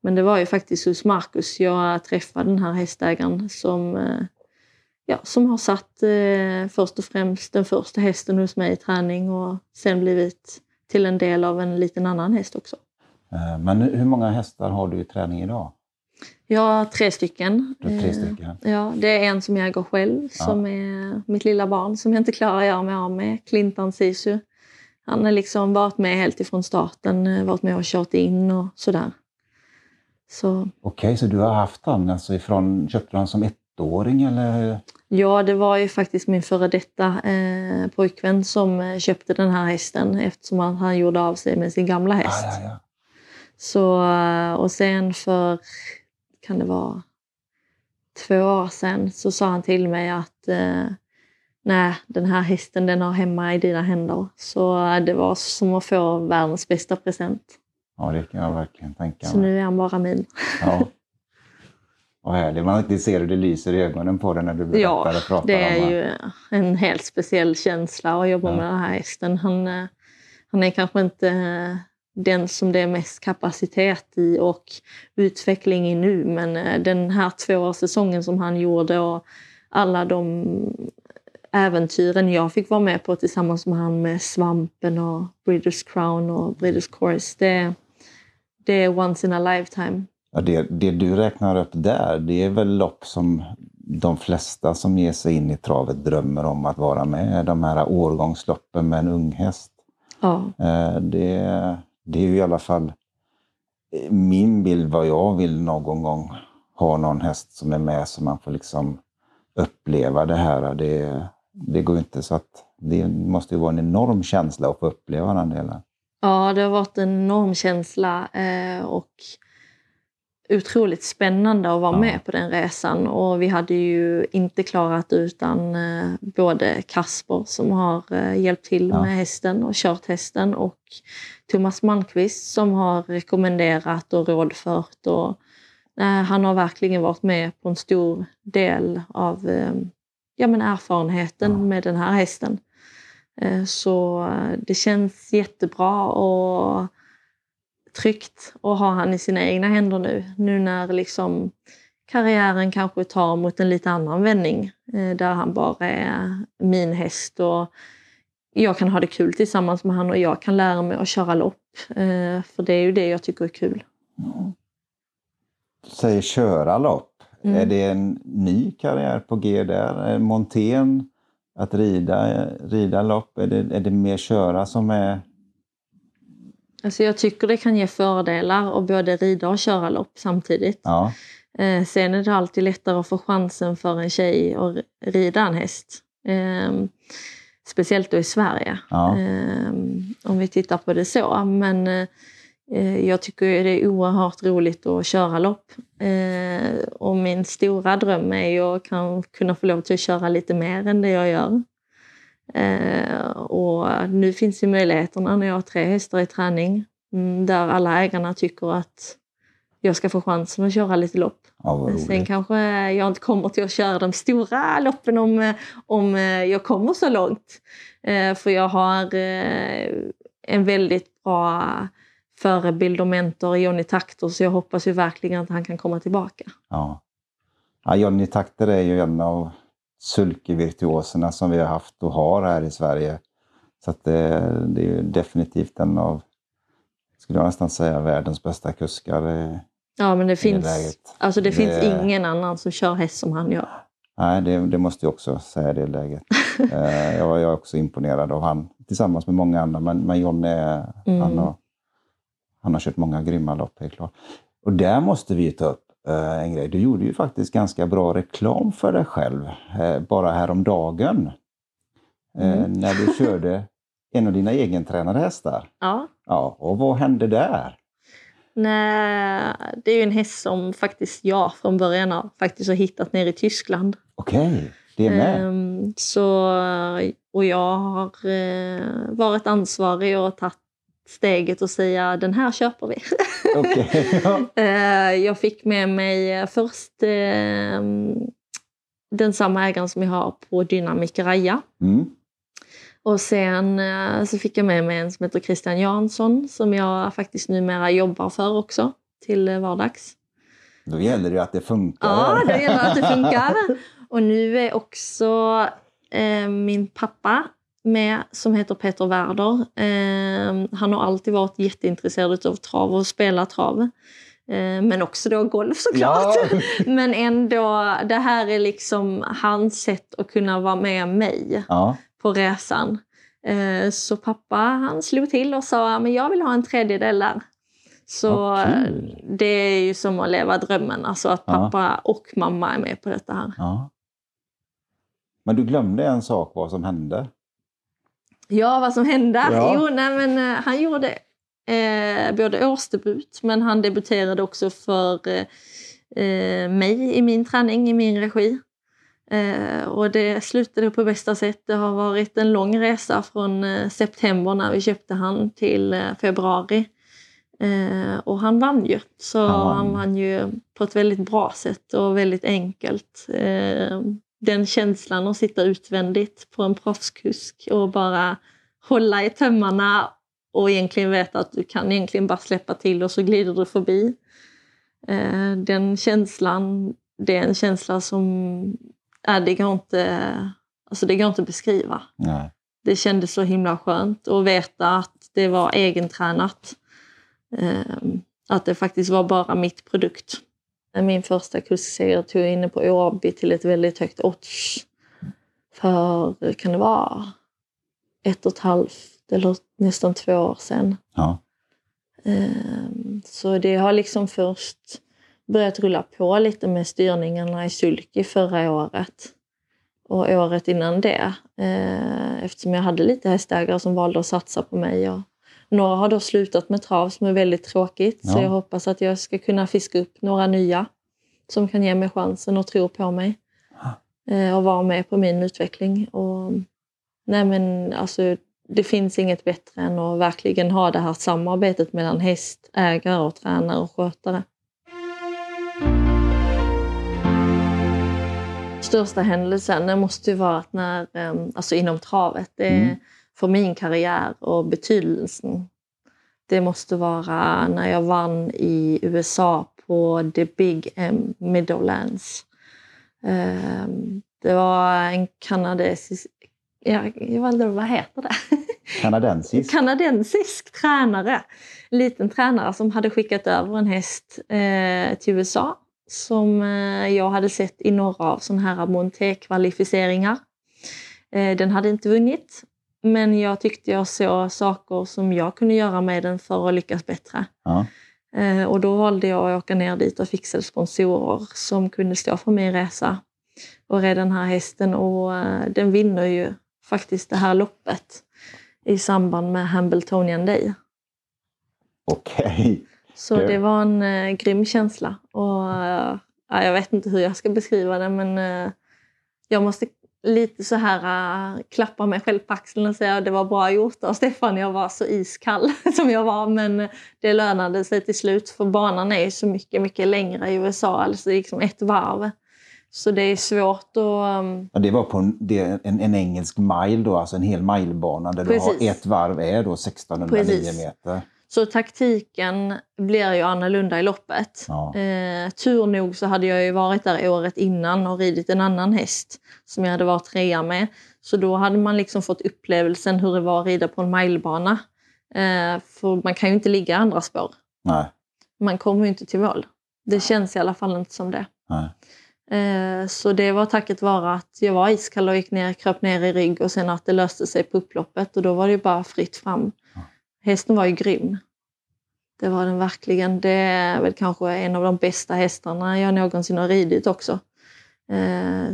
Men det var ju faktiskt hos Marcus jag träffade den här hästägaren som, eh, ja, som har satt eh, först och främst den första hästen hos mig i träning och sen blivit till en del av en liten annan häst också. Eh, men hur många hästar har du i träning idag? Jag har tre stycken. Du tre stycken. Ja, det är en som jag äger själv, ja. som är mitt lilla barn som jag inte klarar att göra mig av med, Clinton Sisu. Han har liksom varit med helt ifrån starten, varit med och kört in och sådär. Så. Okej, okay, så du har haft han alltså ifrån, köpte du han som ettåring eller? Ja, det var ju faktiskt min före detta eh, pojkvän som eh, köpte den här hästen eftersom han, han gjorde av sig med sin gamla häst. Ah, ja, ja. Så, eh, och sen för, kan det vara två år sedan, så sa han till mig att eh, nej, den här hästen den har hemma i dina händer. Så eh, det var som att få världens bästa present. Ja, det kan jag verkligen tänka mig. Så nu är han bara min. Ja. [laughs] Vad härligt. Man riktigt ser hur det lyser i ögonen på dig när du berättar ja, och pratar det är ju en helt speciell känsla att jobba ja. med den här hästen. Han, eh, han är kanske inte eh, den som det är mest kapacitet i och utveckling i nu, men eh, den här tvåårssäsongen som han gjorde och alla de äventyren jag fick vara med på tillsammans med han med Svampen och Breeders Crown och Breeders Course, det, det är once in a lifetime. Ja, det, det du räknar upp där, det är väl lopp som de flesta som ger sig in i travet drömmer om att vara med. De här årgångsloppen med en ung häst. Ja. Eh, det, det är ju i alla fall min bild vad jag vill någon gång ha någon häst som är med så man får liksom uppleva det här. Det, det går inte så att det måste ju vara en enorm känsla att få uppleva den delen. Ja, det har varit en enorm känsla eh, och otroligt spännande att vara ja. med på den resan. Och vi hade ju inte klarat utan eh, både Kasper som har eh, hjälpt till ja. med hästen och kört hästen och Thomas Malmqvist som har rekommenderat och rådfört. Och, han har verkligen varit med på en stor del av ja, men erfarenheten ja. med den här hästen. Eh, så eh, det känns jättebra och tryggt att ha han i sina egna händer nu. Nu när liksom karriären kanske tar mot en lite annan vändning eh, där han bara är min häst och jag kan ha det kul tillsammans med honom och jag kan lära mig att köra lopp. För det är ju det jag tycker är kul. Du säger köra lopp. Mm. Är det en ny karriär på G där? Montén, att rida, rida lopp, är det, är det mer köra som är... Alltså jag tycker det kan ge fördelar att både rida och köra lopp samtidigt. Ja. Eh, sen är det alltid lättare att få chansen för en tjej att rida en häst. Eh, speciellt då i Sverige. Ja. Eh, om vi tittar på det så. Men eh, Eh, jag tycker det är oerhört roligt att köra lopp. Eh, och min stora dröm är ju att kunna få lov till att köra lite mer än det jag gör. Eh, och nu finns ju möjligheterna när jag har tre hästar i träning mm, där alla ägarna tycker att jag ska få chansen att köra lite lopp. Ja, Sen kanske jag inte kommer till att köra de stora loppen om, om jag kommer så långt. För jag har en väldigt bra förebild och mentor i Johnny Takter så jag hoppas ju verkligen att han kan komma tillbaka. Ja. ja Johnny Takter är ju en av sulkevirtuoserna som vi har haft och har här i Sverige. Så att det, det är ju definitivt en av, skulle jag nästan säga, världens bästa kuskar. Ja, men det finns, alltså det, det finns ingen annan som kör häst som han gör. Nej, det, det måste jag också säga det läget. [laughs] Eh, jag, jag är också imponerad av han tillsammans med många andra, men, men John är, mm. han har han har kört många grymma lopp, helt klart. Och där måste vi ta upp eh, en grej. Du gjorde ju faktiskt ganska bra reklam för dig själv eh, bara häromdagen. Eh, Mm. När du körde [laughs] en av dina egentränade hästar. Ja. Ja, och vad hände där? Nej, det är ju en häst som faktiskt jag från början har faktiskt har hittat nere i Tyskland. Okej, det är med. Ehm, så, och jag har eh, varit ansvarig och tagit steget och säga den här köper vi. [laughs] Ja. Eh, jag fick med mig först eh, den samma ägaren som jag har på Dynamic Raja. Mm. Och sen eh, så fick jag med mig en som heter Christian Jansson som jag faktiskt numera jobbar för också till vardags. Då gäller det ju att det funkar. Ja, det gäller att det funkar. Och nu är också eh, min pappa med som heter Peter Werder. Eh, han har alltid varit jätteintresserad av trav och spela trav. Eh, men också då golf såklart. Ja. [laughs] Men ändå, det här är liksom hans sätt att kunna vara med mig Ja. på resan. Eh, Så pappa han slog till och sa men jag vill ha en tredjedel där. Så eh, det är ju som att leva drömmen, alltså att Ja. pappa och mamma är med på detta här. ja. Men du glömde en sak, vad som hände. Ja, vad som hände? Ja. Jo, nej, men eh, han gjorde eh, både årsdebut, men han debuterade också för eh, eh, mig i min träning, i min regi. Eh, och det slutade på bästa sätt. Det har varit en lång resa från eh, september när vi köpte han till eh, februari. Eh, och han vann ju. Så Han vann. han vann ju på ett väldigt bra sätt och väldigt enkelt. Den känslan att sitta utvändigt på en proffskusk och bara hålla i tömmarna och egentligen veta att du kan egentligen bara släppa till och så glider du förbi. Eh, den känslan, det är en känsla som, äh, det går inte, alltså det går inte att beskriva. Nej. Det kändes så himla skönt att veta att det var egentränat. Eh, att det faktiskt var bara mitt produkt. Min första kursserie tog jag inne på Åby till ett väldigt högt odds. För, kan det vara, ett och ett halvt eller nästan två år sedan. Ja. Ehm, Så det har liksom först börjat rulla på lite med styrningarna i sulky förra året. Och året innan det. eh, Eftersom jag hade lite hästägare som valde att satsa på mig. Och några har då slutat med trav som är väldigt tråkigt. Så Ja. jag hoppas att jag ska kunna fiska upp några nya. Som kan ge mig chansen och tro på mig. eh, Och vara med på min utveckling. Och, nej men alltså det finns inget bättre än att verkligen ha det här samarbetet mellan häst, ägare och tränare och skötare. Största händelsen det måste ju vara att när, eh, alltså inom travet, det Mm. För min karriär och betydelsen. Det måste vara när jag vann i USA på The Big M Meadowlands. Eh, Det var en kanadensisk, ja, jag vet inte, vad heter det? Kanadensisk. [laughs] kanadensisk tränare, en liten tränare som hade skickat över en häst eh, till USA som eh, jag hade sett i några av sådana här monté-kvalificeringar. Eh, den hade inte vunnit, men jag tyckte jag såg saker som jag kunde göra med den för att lyckas bättre. Ja. Eh, och då valde jag att åka ner dit och fixa sponsorer som kunde stå för min resa och rädda den här hästen. Och eh, den vinner ju faktiskt det här loppet i samband med Hambletonian Day. Okej. Så Det- var en eh, grym känsla. Och, eh, ja, jag vet inte hur jag ska beskriva det men eh, jag måste lite så här eh, klappa mig själv på axeln och säga att det var bra gjort av Stefan. Jag var så iskall [laughs] som jag var men det lönade sig till slut för banan är ju så mycket, mycket längre i USA. Alltså liksom ett varv. Så det är svårt att... um, Ja, det var på en, det en, en engelsk mile då, alltså en hel milebana där du Precis. har ett varv är då 1609 Precis. meter. Så taktiken blir ju annorlunda i loppet. Ja. Eh, tur nog så hade jag ju varit där året innan och ridit en annan häst som jag hade varit trea med. Så då hade man liksom fått upplevelsen hur det var att rida på en milebana. Eh, för man kan ju inte ligga i andra spår. Nej. Man kommer ju inte till mål. Det känns i alla fall inte som det. Nej. Eh, Så det var tacket vare att jag var iskall och gick ner, kröp ner i rygg och sen att det löste sig på upploppet och då var det ju bara fritt fram. Hästen var ju grym. det var den verkligen. Det är väl kanske en av de bästa hästarna jag någonsin har ridit också. Eh,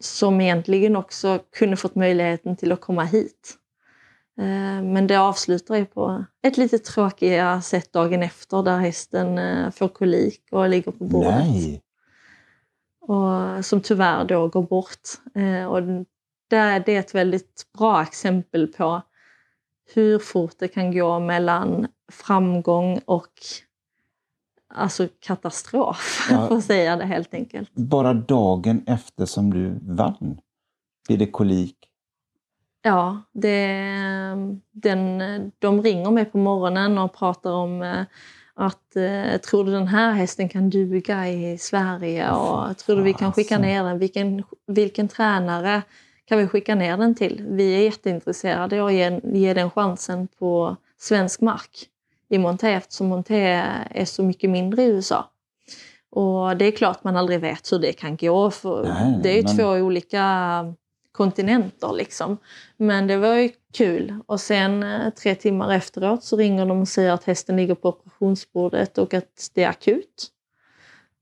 som egentligen också kunde fått möjligheten till att komma hit. Eh, men det avslutar ju på ett lite tråkiga sätt dagen efter där hästen eh, får kolik och ligger på bordet. Nej. Och, som tyvärr då går bort. Eh, och det är ett väldigt bra exempel på hur fort det kan gå mellan framgång och alltså katastrof, [laughs] ja. för att säga det helt enkelt. Bara dagen efter som du vann blir det kolik? Ja, det, den, de ringer mig på morgonen och pratar om eh, att eh, tror du den här hästen kan duga i Sverige och tror du vi kan skicka ner den? Vilken, vilken tränare kan vi skicka ner den till? Vi är jätteintresserade av att ge, ge den chansen på svensk mark i Monté eftersom Monté är så mycket mindre i USA. Och det är klart man aldrig vet hur det kan gå. För Nej, det är ju men... två olika kontinenter liksom. Men det var ju kul. Och sen eh, tre timmar efteråt så ringer de och säger att hästen ligger på operationsbordet och att det är akut.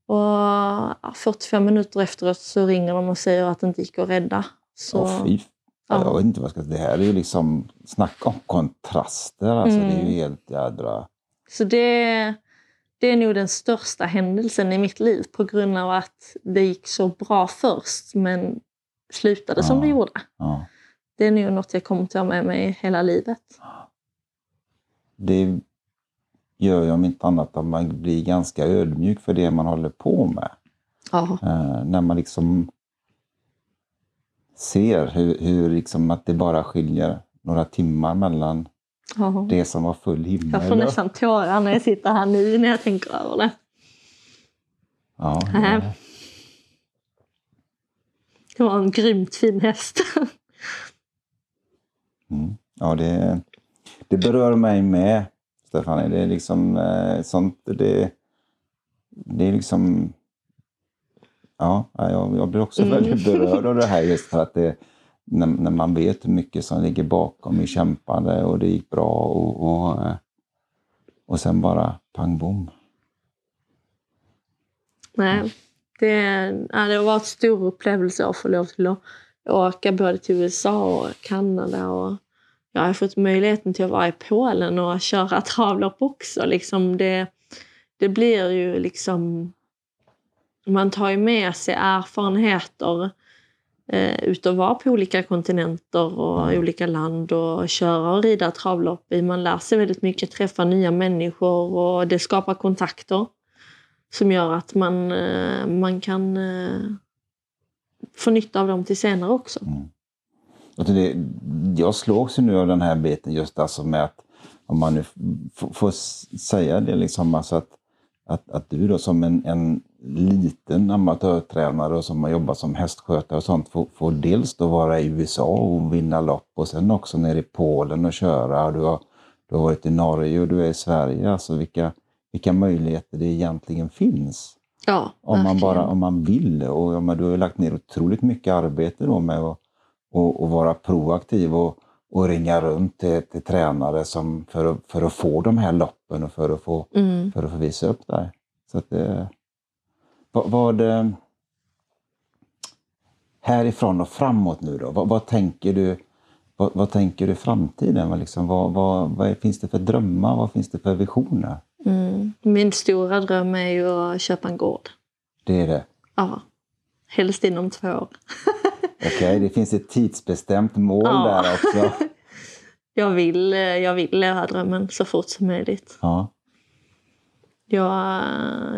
Och 45 minuter efteråt så ringer de och säger att det inte gick att rädda. Så, oh, fy. Ja. Jag vet inte vad jag ska Det här är ju liksom, snacka om kontraster. Alltså, mm. Det är ju mm. helt jädra... Så det, det är nog den största händelsen i mitt liv på grund av att det gick så bra först men slutade ja. som det gjorde. Ja. Det är nog något jag kommer att ta med mig hela livet. Det gör ju om inte annat att man blir ganska ödmjuk för det man håller på med. Eh, när man liksom ser hur, hur liksom att det bara skiljer några timmar mellan ja. det som var full himmel. Jag får nästan tårar när jag sitter här nu när jag tänker över det. Ja, det... det var en grymt fin häst. Mm. Ja, det, det berör mig med, Stefanie. Det är liksom eh, sånt, det, det är liksom Ja, jag, jag blir också mm. väldigt berörd av det här just för att det, när, när, man vet hur mycket som ligger bakom i kämpande och det gick bra och, och, eh, och sen bara pang bom. Nej, det, ja, det har varit en stor upplevelse att få lov till att åka både till USA och Kanada och jag har fått möjligheten till att vara i Polen och köra [laughs] travlopp också. Liksom det, det blir ju liksom man tar ju med sig erfarenheter eh, ut och vara på olika kontinenter och mm. olika land och köra och rida travlopp i. Man lär sig väldigt mycket, träffa nya människor och det skapar kontakter som gör att man, eh, man kan eh, få nytta av dem till senare också. Mm. Det, jag slås ju nu av den här biten just alltså med att, om man nu får säga det, liksom, alltså att, att, att du då som en, en liten amatörtränare och som har jobbat som hästskötare och sånt får, får dels då vara i USA och vinna lopp och sen också nere i Polen och köra. Du har, du har varit i Norge och du är i Sverige. Alltså vilka, vilka möjligheter det egentligen finns. Ja, om man bara om man vill. Och ja, du har lagt ner otroligt mycket arbete då med att och, och vara proaktiv och, och ringa runt till, till tränare som, för, att, för att få de här loppen och för att få, mm. för att få visa upp dig. Så att det, vad, vad härifrån och framåt nu då? Vad, vad tänker du vad, vad, tänker du framtiden? Vad, liksom, vad, vad, vad finns det för drömmar? Vad finns det för visioner? Mm. Min stora dröm är ju att köpa en gård. Det är det? Ja. Helst inom två år. [laughs] Okej, okay, det finns ett tidsbestämt mål ja. där också. [laughs] jag, vill, jag vill leva drömmen så fort som möjligt. Ja. Jag,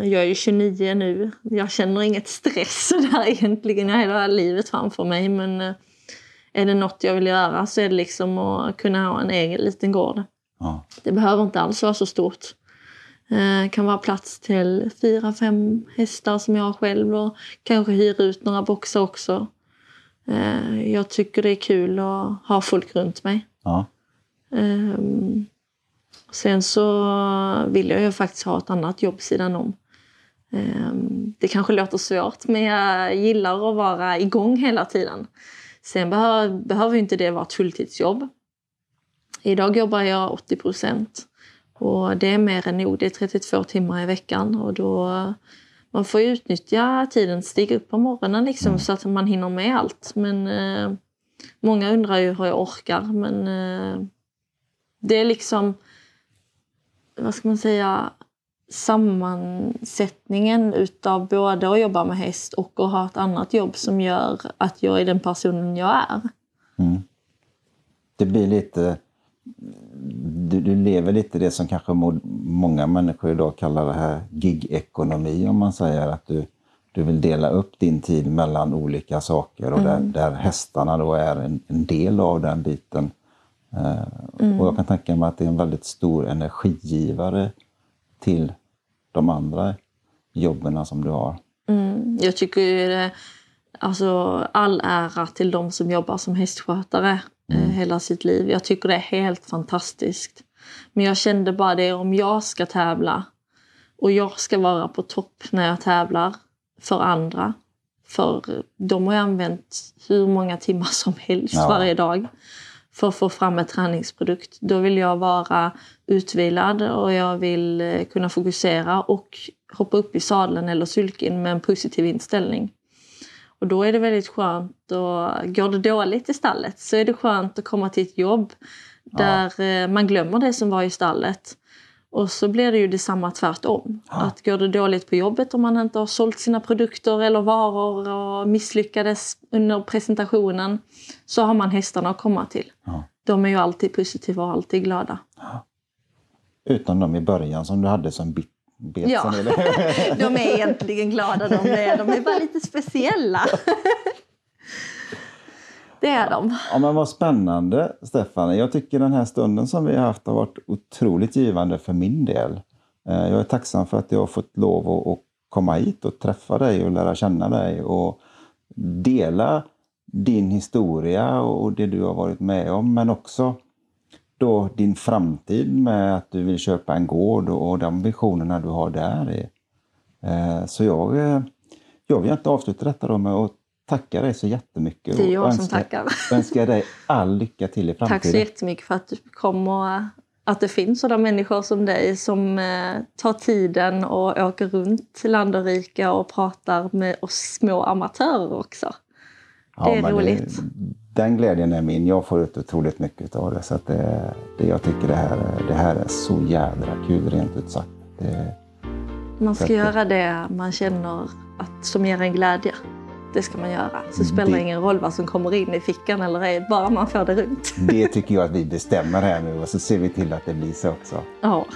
jag är ju 29 nu. Jag känner inget stress [laughs] där egentligen. Jag har hela livet framför mig. Men eh, är det något jag vill göra så är det liksom att kunna ha en egen liten gård. Ja. Det behöver inte alls vara så stort. Det eh, kan vara plats till fyra, fem hästar som jag har själv och kanske hyra ut några boxar också. Eh, jag tycker det är kul att ha folk runt mig. Ja. Um, Sen så vill jag ju faktiskt ha ett annat jobb sidan om. Ehm, det kanske låter svårt men jag gillar att vara igång hela tiden. Sen behöver, behöver inte det vara ett fulltidsjobb. Idag jobbar jag 80 procent Och det är mer än nog. Det är 32 timmar i veckan och då man får ju utnyttja tiden, stiga upp på morgonen liksom, mm. så att man hinner med allt. Men eh, många undrar ju hur jag orkar. Men eh, det är liksom, vad ska man säga, sammansättningen utav både att jobba med häst och att ha ett annat jobb som gör att jag är den personen jag är. Mm. Det blir lite du, du, lever lite det som kanske många människor idag kallar det här gig-ekonomi om man säger att du, du vill dela upp din tid mellan olika saker och mm. där, där hästarna då är en, en del av den biten. Uh, mm. Och jag kan tänka mig att det är en väldigt stor energigivare till de andra jobben som du har. Mm. Jag tycker det, alltså all ära till de som jobbar som hästskötare Eh, mm. hela sitt liv. Jag tycker det är helt fantastiskt. Men jag kände bara det, om jag ska tävla och jag ska vara på topp när jag tävlar för andra. För de har jag använt hur många timmar som helst ja. varje dag för att få fram en träningsprodukt. Då vill jag vara utvilad och jag vill eh, kunna fokusera och hoppa upp i sadeln eller sulken med en positiv inställning. Och då är det väldigt skönt och går det dåligt i stallet så är det skönt att komma till ett jobb där ja. Eh, man glömmer det som var i stallet. Och så blir det ju detsamma tvärtom. Ja. Att går det dåligt på jobbet om man inte har sålt sina produkter eller varor och misslyckades under presentationen så har man hästarna att komma till. Ja. De är ju alltid positiva och alltid glada. Ja. Utom de i början som du hade som bit bet ja. [laughs] de är egentligen glada de är. De är bara lite speciella. [laughs] det är de. Ja, men vad spännande Stefan. Jag tycker den här stunden som vi har haft har varit otroligt givande för min del. Eh, jag är tacksam för att jag har fått lov att komma hit och träffa dig och lära känna dig och dela din historia och det du har varit med om men också då din framtid med att du vill köpa en gård och de visionerna du har där. Eh, så jag, eh, jag vill inte avsluta detta då med att tacka dig så jättemycket. Det är jag önska, som tackar. [laughs] önskar dig all lycka till i framtiden. Tack så jättemycket för att du kom och att det finns sådana människor som dig som eh, tar tiden och åker runt land och rika och pratar med oss små amatörer också. Det är ja, roligt. Det, den glädjen är min. Jag får ut otroligt mycket av det. Så att det, det, jag tycker det här, det här är så jädra kul rent ut sagt. Det, man ska göra det man känner att, som ger en glädje. Det ska man göra. Så det spelar det ingen roll vad som kommer in i fickan eller ej, bara man får det runt. Det tycker jag att vi bestämmer här nu och så ser vi till att det blir så också. Ja.